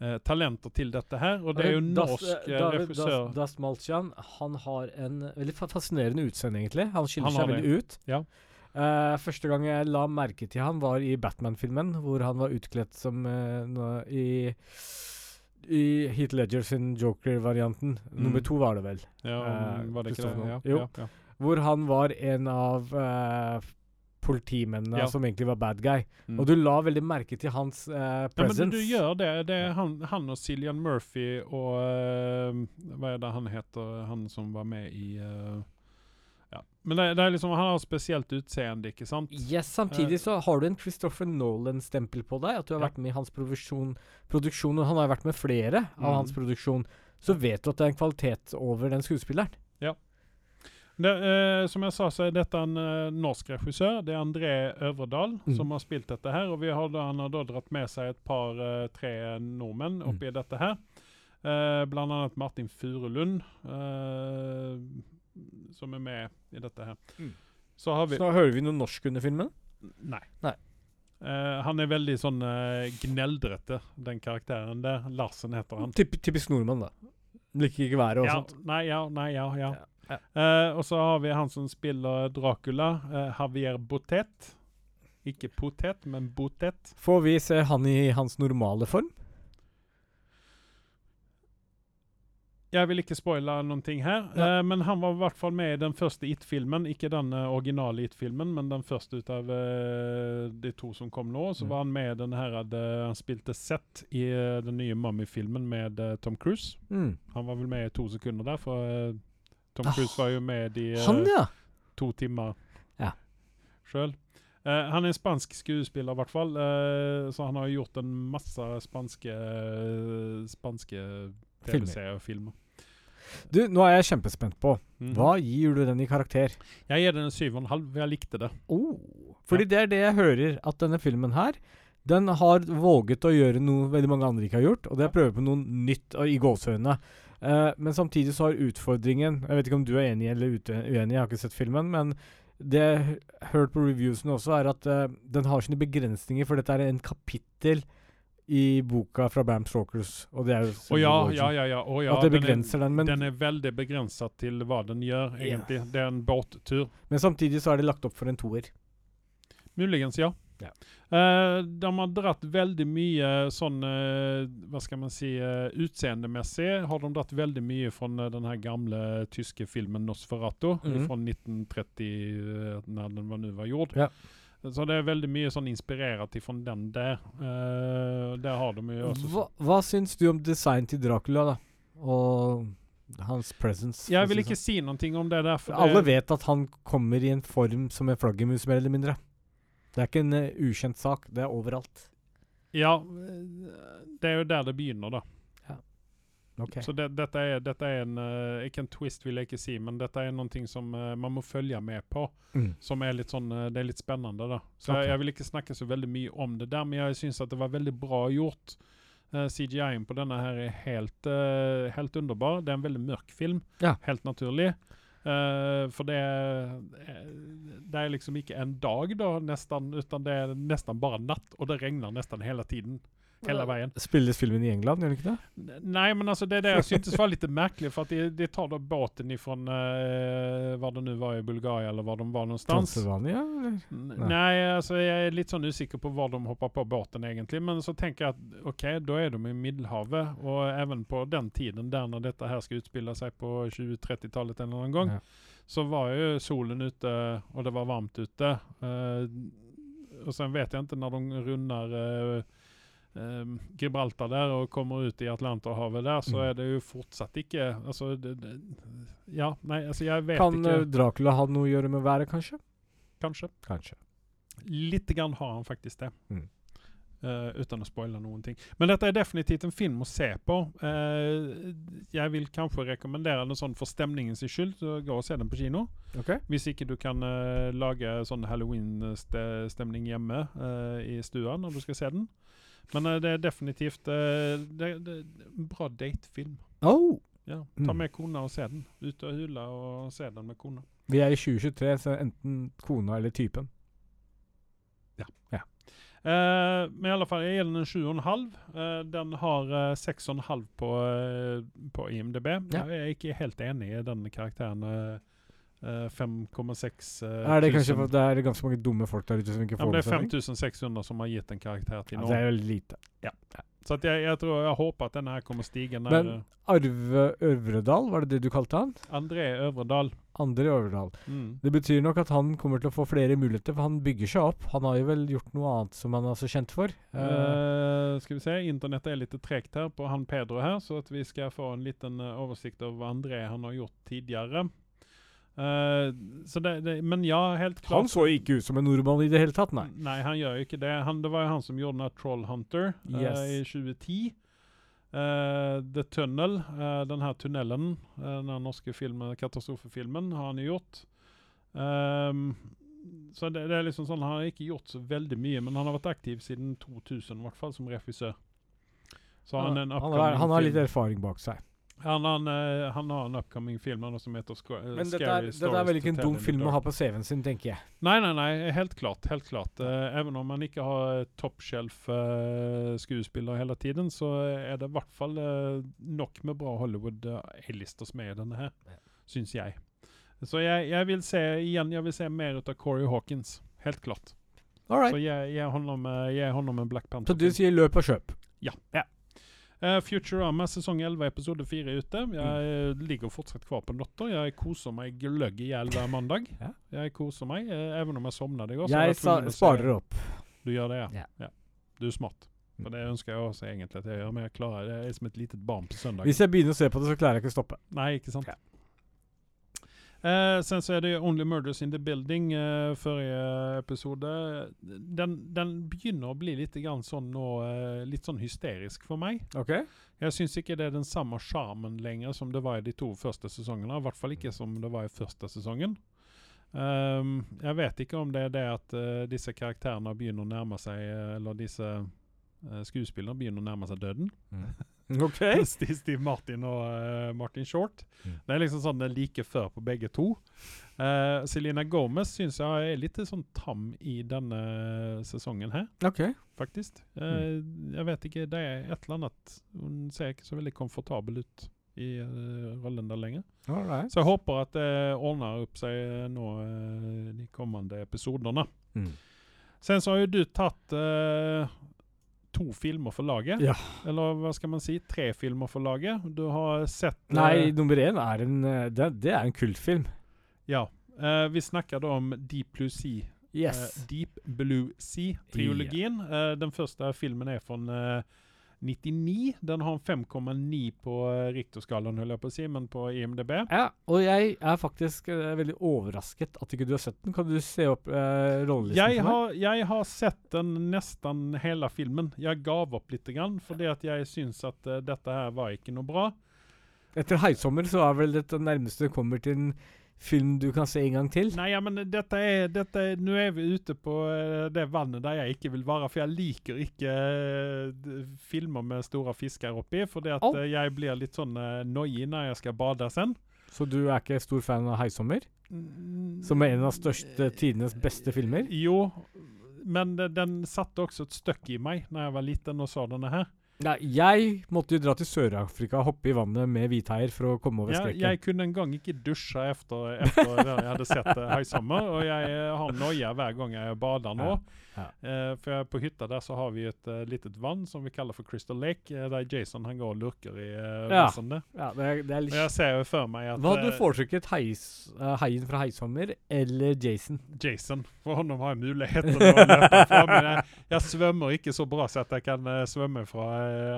uh, Talenter til dette her. Og det er jo Das- norsk eh, David regissør. Das, das Malchian, han har en veldig fascinerende utseende, egentlig. Han skiller Han seg veldig ut. Ja. Uh, første gang jeg la merke til han, var i Batman-filmen, hvor han var utkledd som uh, i i Heath Ledger sin Joker-varianten. Nummer Mm. to var det vel. Ja, uh, var det ikke det? Ja, Jo. ja. Hvor han var en av uh, politimennene Ja. som egentlig var bad guy. Mm. Og du la veldig merke til hans presence. Ja, men du, du gjør det. Det er han, han og Cillian Murphy og uh, Hva er det han heter, han som var med i eh, Ja. Men det, det er liksom, han har spesielt utseende, ikke sant? Yes, Samtidig så har du en Christopher Nolan-stempel på deg. At du har Ja. vært med i hans produksjon, produksjon og han har vært med flere av Mm. hans produksjon. Så vet du at det er en kvalitet over den skuespilleren. Det, eh, som jeg sa, så er dette en eh, norsk regissør. Det er André Øvredal Mm. som har spilt dette her. Og vi har han har da dratt med seg et par, eh, tre nordmenn Mm. oppi dette her. Eh, blant annet Martin Furulund, eh, som er med i dette her. Mm. Så har vi Så hører vi noe norsk under filmen. Nei. Nei. Uh, han er veldig sånn uh, gneldrete, den karakteren der. Larsen heter han. Typ, typisk nordmann, da. Liker ikke været og Ja, sånt. nei, ja, nei, ja, ja. Ja, ja. Eh, og så har vi han som spiller Dracula, Javier Botet. Ikke potet, men Botet. Får vi se han i hans normale form? Jeg vil ikke spoile noen ting her, eh, men han var i hvert fall med i den første It-filmen. Ikke den eh, originale It-filmen, men den første ut av uh, de to som kom nå. Så Mm. var han med i den her, han spilte Seth i den nye Mummy-filmen med Tom Cruise. Mm. Han var vel med i to sekunder der, for Tom Ah, Cruise var jo med i Han, ja! to timer Ja. sjøl. Uh, han er en spansk skuespiller, i hvert fall. Uh, så han har gjort en masse spanske, spanske TV-serier og filmer. Du, nå er jeg kjempespent på Mhm. Hva gir du den i karakter? Jeg gir den en syv og en halv. Jeg likte det. Oh. Fordi det er det jeg hører, at denne filmen her den har våget å gjøre noe veldig mange andre ikke har gjort, og det er å prøve på noe nytt i gåseøynene. Eh, men samtidig så har utfordringen Jeg vet ikke om du er enig eller uenig, jeg har ikke sett filmen, men det jeg har hørt på reviewsene også, er at eh, den har sine begrensninger, for dette er en kapittel i boka fra Bram Stalkers. og det er jo ja, ja, ja. ja. Å, ja. At det den er- begrenser den, men, Den er veldig begrenset til hva den gjør, egentlig. egentlig. Det er en båttur. men samtidig så er det lagt opp for en toer. Muligens, ja. Ja. Uh, de har dratt veldig mye sånn uh, Hva skal man si uh, Utseendemessig har de dratt veldig mye fra den her gamle tyske filmen 'Nosferatu' -hmm. fra 1930, uh, når den var, nå var gjort. Ja. Så det er veldig mye sånn inspirert ifra den der. Uh, der har de jo også Hva, hva syns du om design til Dracula, da? Og hans presence? Jeg vil ikke si noe om det der. sånn. Alle vet at han kommer i en form som en flaggermus, mer eller mindre. Det er ikke en uh, ukjent sak. Det er overalt. Ja, eh, det er jo der det begynner, da. Ok. Så det, dette, er, dette er en uh, Ikke en twist, vil jeg ikke si, men dette er noe som uh, man må følge med på. Mm. Som er litt sånn uh, Det er litt spennende, da. Så okay. jeg, jeg vil ikke snakke så veldig mye om det der, men jeg syns det var veldig bra gjort. CGI-en på denne her er helt, helt underbar. Det er en veldig mørk film. Ja. Helt naturlig. Uh, for det er, det er liksom ikke en dag, da, nesten, utan det er nesten bare natt, og det regner nesten hele tiden. Hele veien. Spilles filmen i England, gjør den ikke det? Nej, men alltså det är det jag syntes var lite märkligt för att det, de tar då båten ifrån uh, var det nu var i Bulgarien eller var de var någonstans. Transylvania, Nei, Nej. Nej, alltså jag är lite sån usikker på var de hoppar på båten egentligen. Men så tänker jag att okej, då är de i Middelhavet och även på den tiden där när detta här ska utspela sig på 20-30-talet eller någon gång. Ja. Så var ju solen ute och det var varmt ute. Uh, och sen vet jag inte när de rundar eh, eh, Gibraltar der og kommer ut i Atlanterhavet der, så Mm. er det jo fortsatt ikke Altså, det, det, ja, nei, altså jeg vet Kan ikke. Kan Dracula ha noe å gjøre med været, kanskje? Kanskje. Kanskje. Lite grann har han faktisk det. Mm. Uh, uten å spoile noen ting. Men dette er definitivt en film å se på. Uh, jeg vil kanskje rekommendere den sånn for stemningens skyld. Så gå og se den på kino. Okay. Hvis ikke du kan uh, lage sånn halloween-stemning hjemme eh, i stua når du skal se den. Men uh, det er definitivt uh, det, det, en bra datefilm. Oh. Ja, ta Mm. med kona og se den. Ut og hula og se den med kona. Vi er i 2023, så enten kona eller typen. Eh, men i alle fall, jeg gir den en 7,5. Uh, den har uh, 6,5 på, på IMDb. Ja. Jeg er ikke helt enig i den karakteren. Eh, eh, 5,6 uh, er det kanskje for det er ganske mange dumme folk der ute som ikke ja, får men Det med er 5600 som har gitt en karakter til Ja, nå. det er veldig lite. Så at jeg, jeg tror jeg håper at denne her kommer stige. Men Arve Øvredal, var det det du kalte han? André Øvredal. André Øvredal. Mm. Det betyr nok at han kommer til å få flere muligheter, for han bygger seg opp. Han har jo vel gjort noe annet som han er så kjent for. Eh, Eh, skal vi se, internettet er litt tregt her på han Pedro her, så vi skal få en liten eh, oversikt over hva André han har gjort tidligere. Eh, så det, det, men ja, helt klart. han så ikke ut som en nordmann i det hele tatt, nei. Nei, han gjør jo ikke det. Han, det var jo han som gjorde den her Troll Hunter eh, Yes. i 2010. Uh, The Tunnel, uh, den her tunnelen, eh, den norske filmen, katastrofefilmen, har han jo gjort. Um, så det, det er liksom sånn, Han har ikke gjort så veldig mye, men han har vært aktiv siden 2000, i hvert fall som regissør. Så han, han en han, har, han har litt erfaring bak seg. Han, han, eh, han har en upcoming film han som heter Scary uh, Men dette Scary er, dette er vel ikke en dum film å ha på CV-en sin, tenker jeg. Nei, nei, nei, helt klart. helt klart. Eh, even om man ikke har toppshelf-skuespiller hele tiden, så er det i hvert fall uh, nok med bra Hollywood-A-lister som er i denne her, syns jeg. Så jeg, jeg vil se igjen, jeg vil se mer ut av Corey Hawkins. Helt klart. All Så jeg eh, jeg honom en Black Så du sier løp og kjøp? Eh, Futurama sesong 11 episode 4 er ute. Jeg Mm. ligger fortsatt kvar på natta. Jeg koser meg gløgg i hjel hver mandag. Ja. Jeg koser meg, uh, even om jeg sovner i går. Jeg sparer opp. Du gjør det, ja. Ja. Du er smart. For det ønsker jeg også egentlig at jeg gjør, men jeg klarer det. Jeg er som et litet barn på søndag. Hvis jeg begynner å se på det, så klarer jeg ikke å stoppe. Nei, ikke sant? Ja. Eh, sen så er det Only Murders in the Building, eh, forrige episode. Den, den begynner å bli litt grann sånn nå, eh, litt sånn hysterisk for meg. Okay. Jeg syns ikke det er den samme sjarmen lenger som det var i de to første sesongene. I hvert fall ikke som det var i første sesongen. Um, jeg vet ikke om det er det at uh, disse karakterene begynner å nærme seg eh, Eller disse skuespillerne begynner å nærme seg døden. (laughs) Ok. (laughs) Steve, Steve Martin og uh, Martin Short. Mm. Det er liksom sånn det er like før på begge to. Uh, Selena Gomez syns jeg er litt sånn tam i denne sesongen her Ok. faktisk. Eh, Jeg vet ikke, det er et eller annet Hun ser ikke så veldig komfortabel ut i eh, rollen der lenger. Så jeg håper at det ordner opp seg eh, nå eh, de kommende episodene. Mm. Sen så har jo du tatt eh, to filmer for laget. Ja. Eller hva skal man si? Tre filmer for laget. Du har sett eh, Nei, nummer én er en eh, Det, det er en kultfilm. Ja. Uh, vi snakker da om Deep Blue Sea. Yes. Uh, Deep Blue Sea-triologien. Den første filmen er fra 99. Den har 5,9 på uh, Richterskalaen, holder jeg på å si, men på IMDb. Ja, og jeg er faktisk uh, veldig overrasket at ikke du har sett den. Kan du se opp uh, rollelisten Jeg har, jeg har sett den nesten hele filmen. Jeg gav opp litt, grann, fordi at jeg syns at uh, dette her var ikke noe bra. Etter 'Heisommer' så er vel det nærmeste kommer til en film du kan se en gang til. Nei, ja, men dette er, dette er Nå er vi ute på eh, det vannet der jeg ikke vil være, for jeg liker ikke eh, filmer med store fisker oppi, fordi at eh, jeg blir litt sånn noi når jeg skal bade sen. Så du er ikke stor fan av 'Heisommer'? Som er en av største tidenes beste filmer? Jo, men den satte også et støkk i meg når jeg var liten og så denne her. Nei, jeg måtte jo dra til Sør-Afrika og hoppe i vannet med hvithaier for å komme over Ja, skrekken. jeg kunne en gang ikke dusje etter, etter det jeg hadde sett uh, Haisommer, og jeg eh, har noia hver gang jeg bader nå. Ja, Uh, for på hytta der så har vi et uh, litet vann som vi kaller for Crystal Lake, uh, der Jason han går og lurker i Ja. vannet. Ja, det er, det er Og litt jeg ser jo for meg at Hva hadde du eh, foretrukket? Heis, eh, Heien fra Heisommer eller Jason? Jason, for han har jeg muligheten å løpe fra, men jeg, jeg svømmer ikke så bra så at jeg kan eh, svømme fra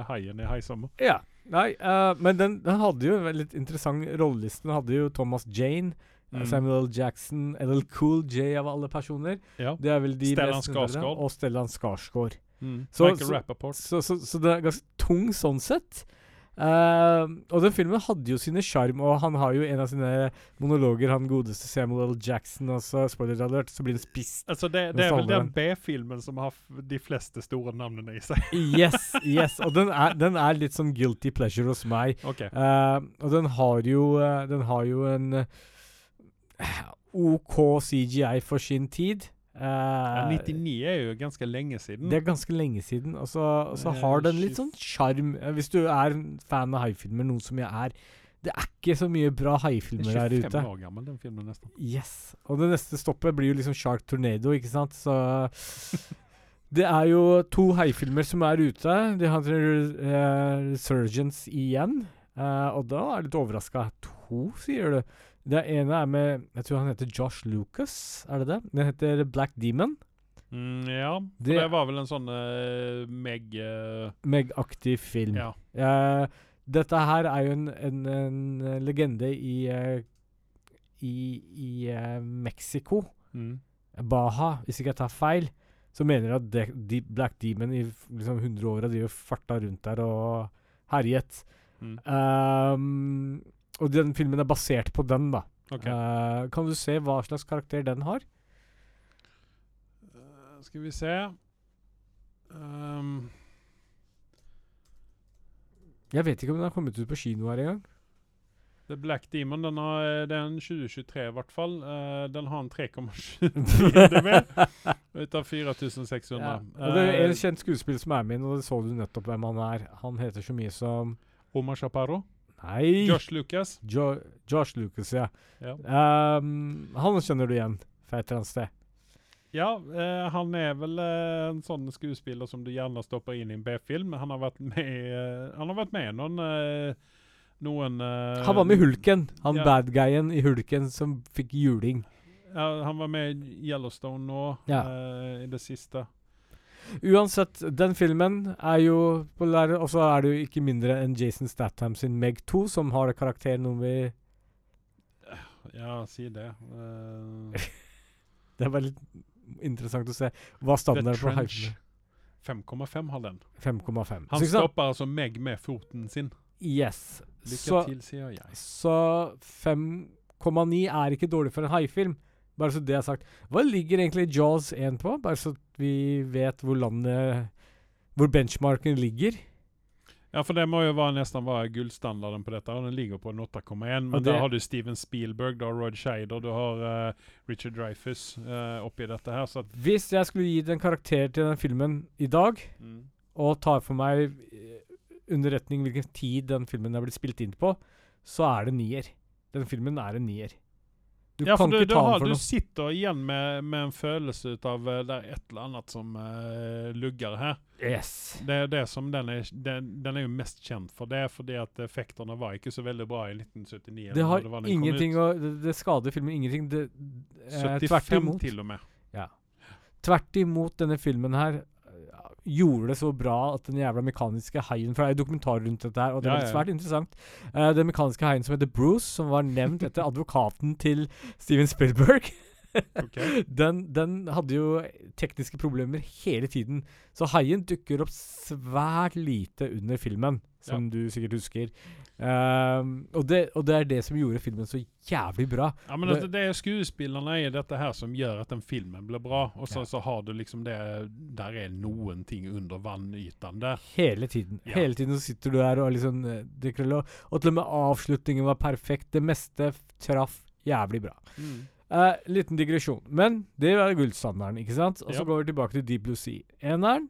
haien i Haisommer. Ja. Nei, uh, men den, den hadde jo en litt interessant rolleliste. Den hadde jo Thomas Jane, eh, Mm. Samuel L. Jackson, LL Cool J av alle personer. Ja. Det er vel de Stellan Skarsgård. Og Stellan Skarsgård. Mm. Så- så- Så, så, så det er ganske tung sånn sett. Eh, og den filmen hadde jo sine sjarm, og han har jo en av sine monologer, han godeste Samuel L. Jackson, og så spoiler alert, så blir det spist. Altså det, det er vel den B-filmen som har de fleste store navnene i seg. (laughs) Yes, (laughs) yes. Og den er, den er litt sånn guilty pleasure hos meg. Okay. Uh, og den har jo uh, Den har jo en OK CGI for sin tid. Eh, Ja, 99 er jo ganske lenge siden. Det er ganske lenge siden. Og så, og så Eh, har den litt sånn sjarm. eh, Hvis du er fan av haifilmer, noe som jeg er. Det er ikke så mye bra haifilmer er ute. 25 år gammel, den filmen nesten. Yes. Og det neste stoppet blir jo liksom Shark Tornado, ikke sant? Så (laughs) Det er jo to haifilmer som er ute. De har uh, Resurgence igjen. Uh, og da er jeg litt overraska. To, sier du? Det ene er med Jeg tror han heter Josh Lucas, er det det? Den heter Black Demon. Mm, ja, for Det- det, var vel en sånn uh, Meg uh, Meg-aktig film. Ja. Uh, dette her er jo en, en, en legende i I, i Mexico. Mm. Baha, hvis ikke jeg tar feil, så mener jeg at de, de Black Demon i liksom 100 år de har farta rundt der og herjet. Mm. Ehm, og den filmen er basert på den, da. Okay. Uh, kan du se hva slags karakter den har? Uh, skal vi se um, Jeg vet ikke om den har kommet ut på kino her engang. The Black Demon den har, eh, det er en 2023 i hvert fall. Uh, den har en (laughs) 3,7 IMDb ut av 4600. Ja. Og det er en kjent skuespiller som er med og det så du nettopp hvem han er. Han heter så mye som Omar Chaparro. Nei! Josh Lucas. Jo Josh Lucas, ja. Ja, Um, han kjenner du igjen fra et eller annet sted. ja eh, han er vel eh, en sånn skuespiller som du gjerne stopper inn i en B-film. Han har vært med eh, Han har vært med noen eh, noen eh, Han var med i Hulken. Han ja. bad guyen i Hulken som fikk juling. Ja, han var med i Yellowstone nå, Ja. eh, i det siste. Uansett, den filmen er jo populær, og så er det jo ikke mindre enn Jason Statham sin Meg 2, som har karakter nummer Ja, si det. Uh, (laughs) Det er litt interessant å se hva standarden på hypen 5,5 har den. 5,5. Han stopper altså Meg med foten sin. Yes. Lykke Så, til, sier jeg. så 5,9 er ikke dårlig for en haifilm. Bare så det er sagt. Hva ligger egentlig Jaws 1 på? Bare så vi vet hvor landet Hvor benchmarken ligger. Ja, for det må jo være, nesten være gullstandarden på dette. og Den ligger på en 8,1. Men der har du Steven Spielberg, du har Rod Scheider, du har uh, Richard Dreyfus uh, oppi dette her. Så Hvis jeg skulle gitt en karakter til den filmen i dag, mm. og tar for meg under underretning hvilken tid den filmen er blitt spilt inn på, så er det nier. Den filmen er en nier. Du Ja, for kan du, ikke du, ta har, den for du sitter igjen med, med en følelse ut av eh, det er et eller annet som uh, lugger her. Yes. Det er det som den er, den, den er jo mest kjent for det, er fordi at effektene var ikke så veldig bra i 1979. Det har den ingenting å det, det skader filmen ingenting. Det, eh, tvert 75 imot. til og med. Tvert imot, denne filmen her gjorde det så bra at den jævla mekaniske haien For det er jo dokumentar rundt dette her, og det Ja, var ja. svært interessant. Uh, den mekaniske haien som heter Bruce, som var nevnt etter advokaten til Steven Spielberg. (laughs) Ok. (laughs) den, den hadde jo tekniske problemer hele tiden. Så haien dukker opp svært lite under filmen, som du sikkert husker. Um, og, det, og det er det som gjorde filmen så jævlig bra. Ja, men Det- det, det er skuespillerne i dette her som gjør at den filmen blir bra. Og så, Ja. så har du liksom det Der er noen ting under vannytan der. Hele tiden. Ja. Hele tiden så sitter du der og liksom. Og, til og med avslutningen var perfekt. Det meste traff jævlig bra. Eh, liten digresjon. Men det er gullstandarden, ikke sant? Og så Ja. går vi tilbake til Deep Blue Sea. Eneren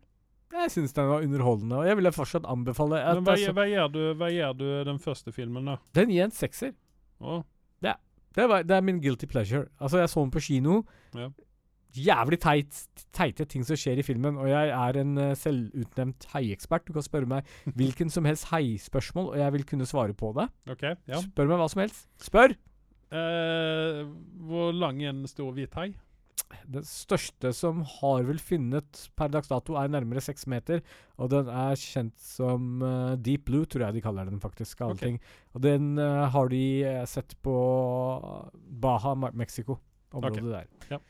Jeg syns den var underholdende, og jeg ville fortsatt anbefale Men hva, altså, hva, gjør du, hva gjør du den første filmen, da? Den gir en sekser. Å, Det, var, det er min guilty pleasure. Altså, jeg så den på kino. Ja. Jævlig teit, teite ting som skjer i filmen, og jeg er en uh, selvutnevnt haiekspert. Du kan spørre meg (laughs) hvilken som helst heispørsmål, og jeg vil kunne svare på det. Okay, Ja. Spør meg hva som helst. Spør! Eh, hvor lang er en stor hvit hai? Den største som har vel funnet per dags dato, er nærmere seks meter. Og den er kjent som uh, Deep Blue, tror jeg de kaller den faktisk. alle Og den uh, har de sett på Baja, Mexico. Området okay. der. Ja.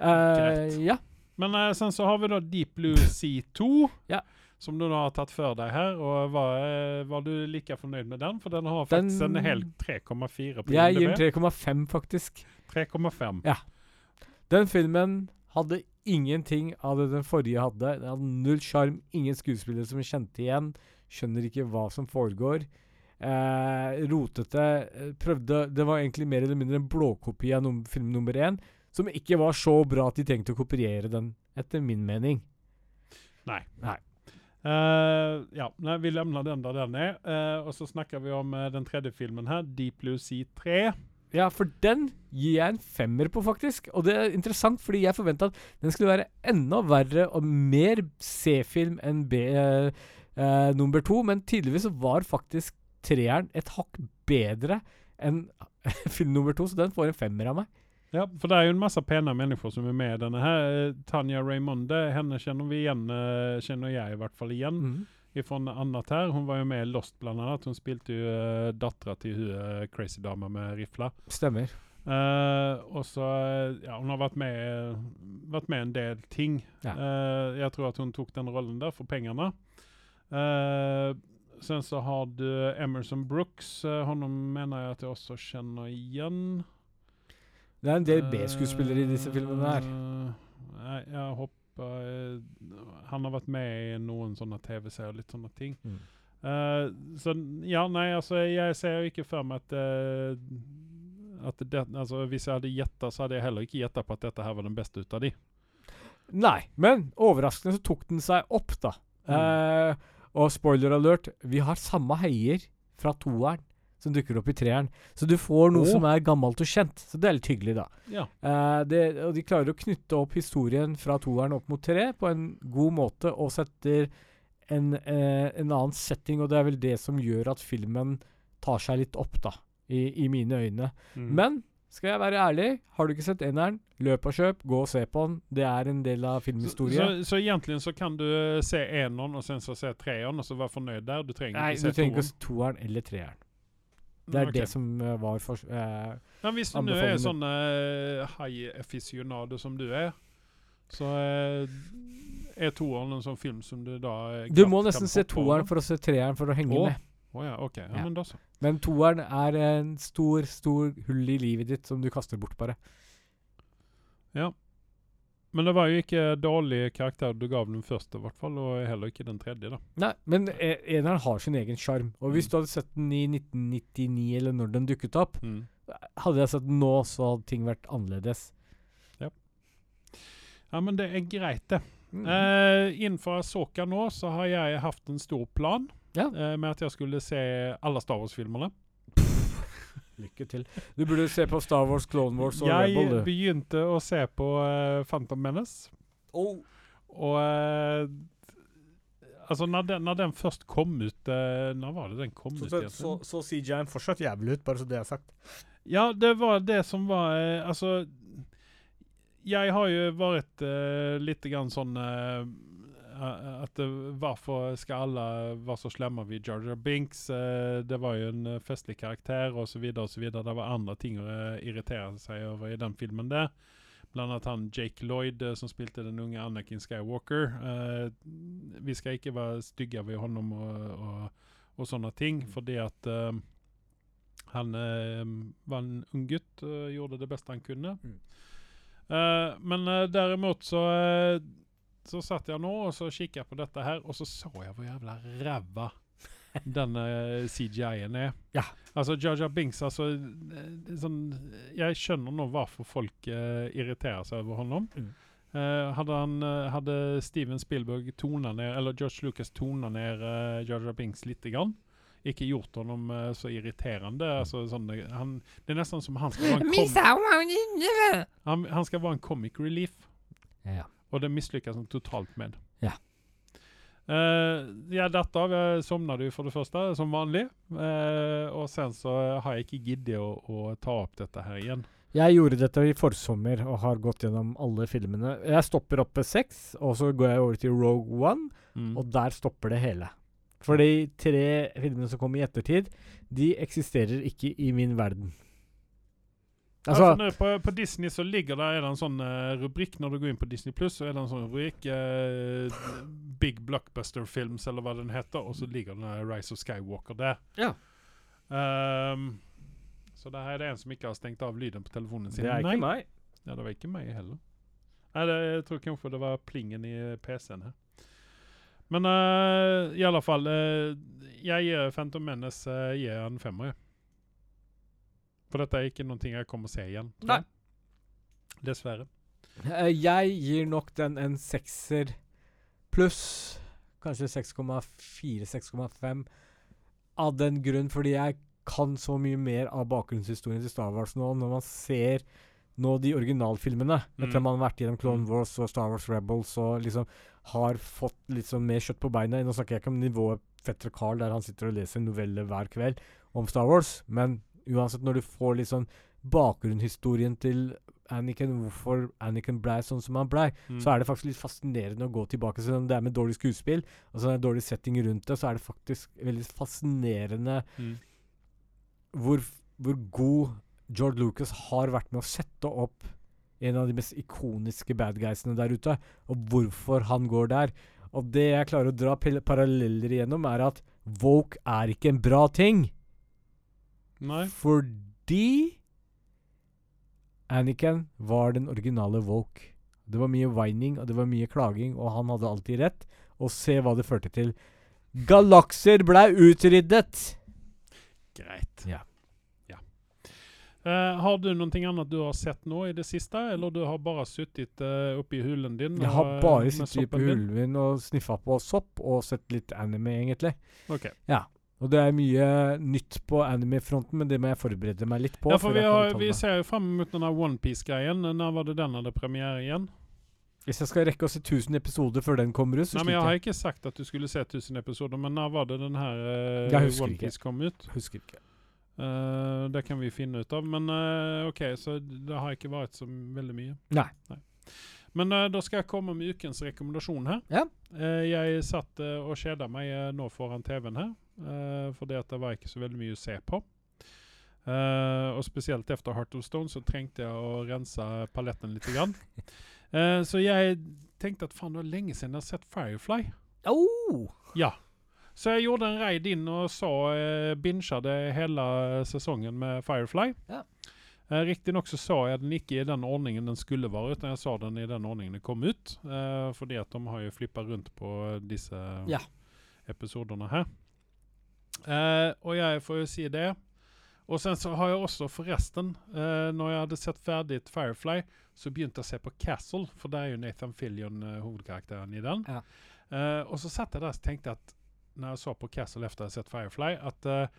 Greit. ja. Men sen så har vi da Deep Blue C2. Ja. Som du nå har tatt for deg her. Og var, eh, var du like fornøyd med den? For den har faktisk Den- en hel 3,4 på Jeg gir den 3,5, faktisk. 3,5. Ja. Den filmen hadde ingenting av det den forrige hadde. Den hadde null sjarm, ingen skuespillere som kjente igjen. Skjønner ikke hva som foregår. Eh, rotete. eh, Prøvde Det var egentlig mer eller mindre en blåkopi av num film nummer én, som ikke var så bra at de trengte å kopiere den, etter min mening. Nei. Nei. Eh, ja, nei, vi lämnar den der den er. Uh, og så snakker vi om uh, den tredje filmen her, Deep Blue Sea 3. Ja, for den gir jeg en femmer på, faktisk. Og det er interessant, fordi jeg forventa at den skulle være enda verre og mer C-film enn B nummer to, men tydeligvis var faktisk treeren et hakk bedre enn (laughs) film nummer to, så den får en femmer av meg. Ja, for det er jo en masse pene mennesker som er med i denne her. Eh, Tanja Raymonde, henne kjenner vi igjen, eh, kjenner jeg i hvert fall igjen. Mm. Ifrån annat her. Hun var jo med i Lost blant annet. Hun spilte jo uh, dattera til hun eh, crazy dama med rifla. Stemmer. Uh, og så eh, Ja, hun har vært med, vært med en del ting. Ja. Uh, jeg tror at hun tok den rollen der for pengene. Uh, sen så har du Emerson Brooks. Uh, honom mener jeg at jeg også kjenner igjen. Det er en del B-skuespillere i disse filmene her. Eh, Nei, jeg håper eh, Han har vært med i noen sånne TV-serier, litt sånne ting. Mm. Uh, så ja, nei, altså jeg ser jo ikke for meg at uh, at det, altså, Hvis jeg hadde gjetta, så hadde jeg heller ikke gjetta på at dette her var den beste ut av de. Nei, men overraskende så tok den seg opp, da. Eh, og spoiler alert, vi har samme heier fra toeren som dukker opp i treeren. Så du får noe oh. som er gammelt og kjent. Så det er litt hyggelig, da. Ja. Eh, det, og de klarer å knytte opp historien fra toeren opp mot tre på en god måte, og setter en, eh, en annen setting, og det er vel det som gjør at filmen tar seg litt opp, da, i, i mine øyne. Mm. Men skal jeg være ærlig, har du ikke sett eneren, løp og kjøp, gå og se på den. Det er en del av så, filmhistorien. så, så egentlig så kan du eh, se eneren og sen så se treeren og så være fornøyd der? Du trenger Nei, ikke du se trenger ikke å toeren? se toeren eller treeren. Det er okay. det som eh, var for, eh, Men hvis du nå er sånn uh, high-aficionado som du er, så eh, er toeren en sånn film som du da eh, Du må nesten se toeren for å se treeren for å henge oh. med. Oh, ja, OK. Ja, Ja. men. Men toeren er en stor, stor hull i livet ditt som du kaster bort, bare. Men det var jo ikke dårlig karakter du gav den første, i hvert fall, og heller ikke den tredje. da. Nei, men eh, eneren har sin egen sjarm. Og hvis Mm. du hadde sett den i 1999, eller når den dukket opp, Mm. hadde jeg sett den nå, så hadde ting vært annerledes. Ja, men det er greit, det. Mm. Eh, innenfor Asoka nå så har jeg hatt en stor plan Ja. eh, med at jeg skulle se alle Star Wars-filmene. Lykke til. Du burde se på Star Wars, Clone Wars og Jeg Rebel, Jeg begynte å se på uh, Phantom Menace. Og uh, Altså, når den, når den først kom ut uh, Når var det den kom ut? egentlig? så CGI-en fortsatt jævlig ut, bare så det er sagt. Ja, det var det som var Altså Jeg har jo vært uh, litt grann sånn eh, eh, At eh, hvorfor skal alle være så slemme ved Jar Jar Binks? Eh, det var jo en festlig karakter, og så videre og så videre. Det var andre ting å irritere seg over i den filmen der. Blant annet han Jake Lloyd, som spilte den unge Anakin Skywalker. Vi skal ikke være stygge ved honom og, og, og sånne ting, fordi at eh, han var en ung gutt og gjorde det beste han kunne. Mm. Eh, men uh, derimot så eh, så satt jeg nå og så kikket jeg på dette her, og så så jeg hvor jævla ræva denne CGI-en er. Ja. Altså Jar Binks, altså eh, sånn, Jeg skjønner nå hvorfor folk uh, irriterer seg over honom. Mm. Eh, hadde, han, uh, hadde Steven Spielberg tona ned, eller George Lucas tona ned uh, Jar Binks lite grann, ikke gjort honom eh, så irriterende altså, sånn, han, Det er nesten som han skal være en, (laughs) kom, han, han skal være en comic relief. Ja. Og det mislykkes han totalt med. Ja. Uh, av. Jeg sovnet jo for det første, som vanlig. Uh, og sen så har jeg ikke giddet å, å ta opp dette her igjen. Jeg gjorde dette i forsommer og har gått gjennom alle filmene. Jeg stopper opp ved seks, og så går jeg over til Rogue One, Mm. og der stopper det hele. For de tre filmene som kom i ettertid, de eksisterer ikke i min verden. Altså, nå på, på Disney så ligger er det en sånn eh, rubrikk når du går inn på Disney Pluss, så er det en sånn rubrikk eh, Big Blockbuster Films, eller hva den heter, og så ligger den der Rise of Skywalker der. Ja. Um, så det her er det en som ikke har stengt av lyden på telefonen sin. det Nei. ikke meg. Ja, det var ikke meg heller. Nei, det, jeg tror kanskje det var plingen i PC-en her. Men uh, i alle fall uh, Jeg gir Phantom Menace uh, gir en femmer. For dette er ikke noe jeg kommer å se igjen. tror Nei. jeg. Dessverre. Eh, Jeg gir nok den en sekser pluss. Kanskje 6,4-6,5. Av den grunn fordi jeg kan så mye mer av bakgrunnshistorien til Star Wars nå. Når man ser nå de originalfilmene, etter at Mm. man har vært gjennom Clone Mm. Wars og Star Wars Rebels og liksom har fått litt sånn mer kjøtt på beina. Nå snakker jeg ikke om nivået Fetter Carl, der han sitter og leser noveller hver kveld om Star Wars, men uansett, når du får litt sånn bakgrunnshistorien til Anakin, hvorfor Anakin blei sånn som han blei, Mm. så er det faktisk litt fascinerende å gå tilbake. Selv om det er med dårlig skuespill, og så det dårlig setting rundt det, så er det faktisk veldig fascinerende Mm. hvor, hvor god George Lucas har vært med å sette opp en av de mest ikoniske bad guysene der ute, og hvorfor han går der. Og det jeg klarer å dra paralleller igjennom, er at Woke er ikke en bra ting. Nei. Fordi Anakin var den originale Woke. Det var mye whining, og det var mye klaging, og han hadde alltid rett. Og se hva det førte til. Galakser blei utryddet! Greit. Ja. Ja. Uh, har du noe annet du har sett nå i det siste, eller du har bare sittet uh, oppe i hulen din? Jeg har eh, bare med sittet i hulen min og sniffa på sopp, og sett litt anime, egentlig. Ok. Og det er mye nytt på anime-fronten, men det må jeg forberede meg litt på. Ja, for vi, har, vi ser jo fram mot denne Onepiece-greien. Når var det den hadde premiere igjen? Hvis jeg skal rekke å se 1000 episoder før den kommer ut, så Nei, men Jeg har ikke sagt at du skulle se 1000 episoder, men når var det den her uh, Jeg husker ikke. Onepiece kom ut? Husker ikke. Uh, det kan vi finne ut av. Men uh, OK, så det har ikke vært så veldig mye. Nei. Men uh, da skal jeg komme med ukens rekommendasjon her. Ja. Eh, jeg satt eh, og kjeda meg eh, nå foran TV-en her, uh, fordi at det var ikke så veldig mye å se på. Uh, og spesielt etter Heart of Stone så trengte jeg å rense paletten litt. Grann. Uh, (laughs) så jeg tenkte at faen, det var lenge siden jeg har sett Firefly. Oh! Ja. Så jeg gjorde en raid inn og så uh, binsja det hele sesongen med Firefly. Ja. Uh, Riktignok så så jeg den ikke i den ordningen den skulle være, utan jeg så den i den ordningen den kom ut. Uh, fordi at de har jo flippa rundt på disse Ja. episodene her. Eh, og jeg får jo si det. Og sen så har jeg også forresten, eh, når jeg hadde sett ferdig Firefly, så begynte jeg å se på Castle, for det er jo Nathan Fillion eh, hovedkarakteren i den. Ja. Eh, og så satt jeg der og tenkte at når jeg så på Castle etter jeg hadde sett Firefly, at eh,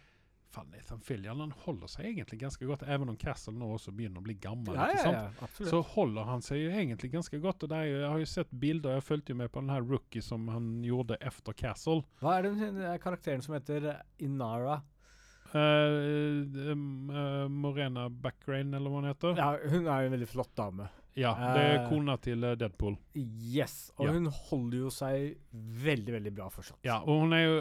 fan, Nathan Fillion han holder seg egentlig ganske godt, even om Castle nå også begynner å bli gammel. Ja, ja, ja. Så holder han seg jo egentlig ganske godt. Og jo, jeg har jo sett bilder, jeg fulgte jo med på den her rookie som han gjorde etter Castle. Hva er den karakteren som heter Inara? Uh, eh, Morena Backrain, eller hva hun heter. Ja, hun er jo en veldig flott dame. Ja, det er kona til Deadpool. Yes. Og Ja. hun holder jo seg veldig, veldig bra fortsatt. Ja, og hun er jo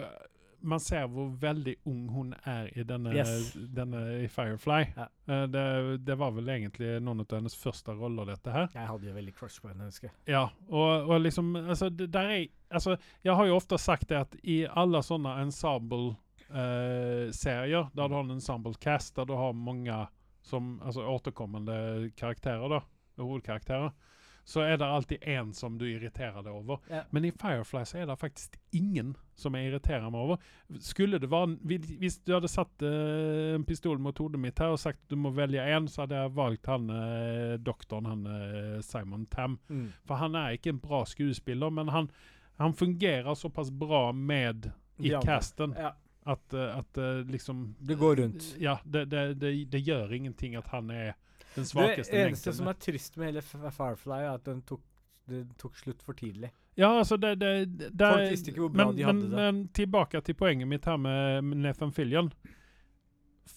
Man ser hvor veldig ung hun er i denne, Yes. denne i Firefly. Ja. Uh, det, det var vel egentlig noen av hennes første roller, dette her. Jeg hadde jo veldig crush på henne, husker jeg. Ja, og, og liksom altså, er, altså, Jeg har jo ofte sagt det at i alle sånne ensemble-serier, der du har en ensemble-cast, der du har mange som, altså återkommende karakterer, da, hovedkarakterer, så er det alltid én som du irriterer deg over. Ja. Men i Firefly så er det faktisk ingen som jeg irriterer meg over. Skulle det være hvis- du hadde satt uh, en pistol mot hodet mitt her og sagt du må velge én, så hadde jeg valgt han uh, doktoren, han uh, Simon Tam. Mm. For han er ikke en bra skuespiller, men han, han fungerer såpass bra med i ja, casten Ja. at, at liksom Det går rundt. Ja, det, det, det, det gjør ingenting at han er den Det eneste som er trist med hele Firefly, er at den tok, den tok slutt for tidlig. Ja, altså det, det, det Folk visste ikke hvor bra men, de hadde men, det. Men tilbake til poenget mitt her med med Nathan Fillion.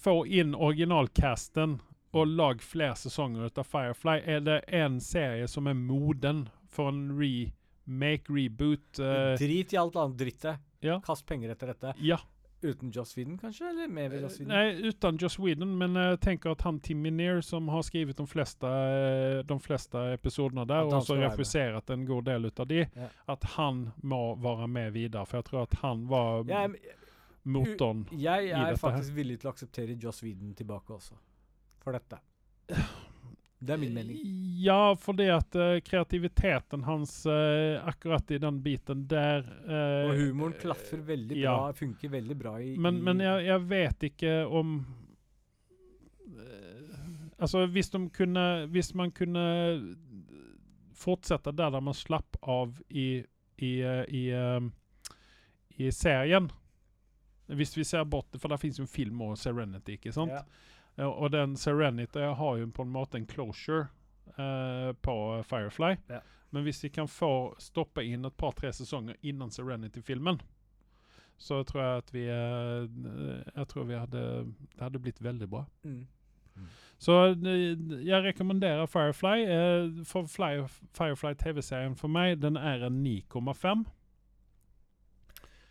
Få inn originalcasten og lag flere sesonger ut av Firefly. Er det en serie som er moden for en remake, reboot uh, Drit i alt annet drittet. ja. Kast penger etter dette. Ja. Uten Joss Whedon, kanskje? Eller med Joss Whedon? Nei, uten Joss Whedon, men jeg tenker at han Timmy Minear, som har skrevet de fleste, eh, de fleste episodene der, og også refusert en god del ut av de, Ja. at han må være med videre. For jeg tror at han var Jeg, er- motoren. jeg i er dette her. faktisk villig til å akseptere Joss Whedon tilbake også. For dette. (sighs) Det er min mening. Ja, fordi at uh, kreativiteten hans uh, akkurat i den biten der uh, Og humoren klaffer veldig ja. bra. Funker veldig bra i Men, i- men jeg, jeg vet ikke om Altså, hvis de kunne Hvis man kunne fortsette der, der man slapp av i i, i, i serien Hvis vi ser bort For det fins jo en film om Serenity, ikke sant? Ja. Ja, Og den Serenity har jo på en måte en closure eh, på Firefly. Ja. Men hvis vi kan få stoppe inn et par-tre sesonger innan Serenity-filmen, så tror jeg at vi eh, Jeg tror vi hadde Det hadde blitt veldig bra. Mm. Så eh, jeg rekommenderer Firefly. Eh, for Fly, Firefly TV-serien for meg, den er en 9,5.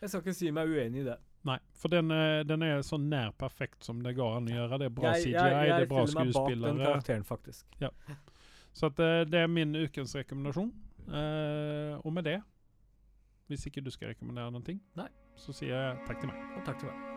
Jeg skal ikke si meg uenig i det. Nei, for den, er- den er så nær perfekt som det går an å gjøre. Det er bra CGI, jeg, jeg det er bra meg bak den skuespillere. karakteren, faktisk. Så at eh, det er min ukens rekommendasjon. Uh, og med det, hvis ikke du skal rekommendere noe, Nei. så sier jeg takk til meg. Og takk til meg.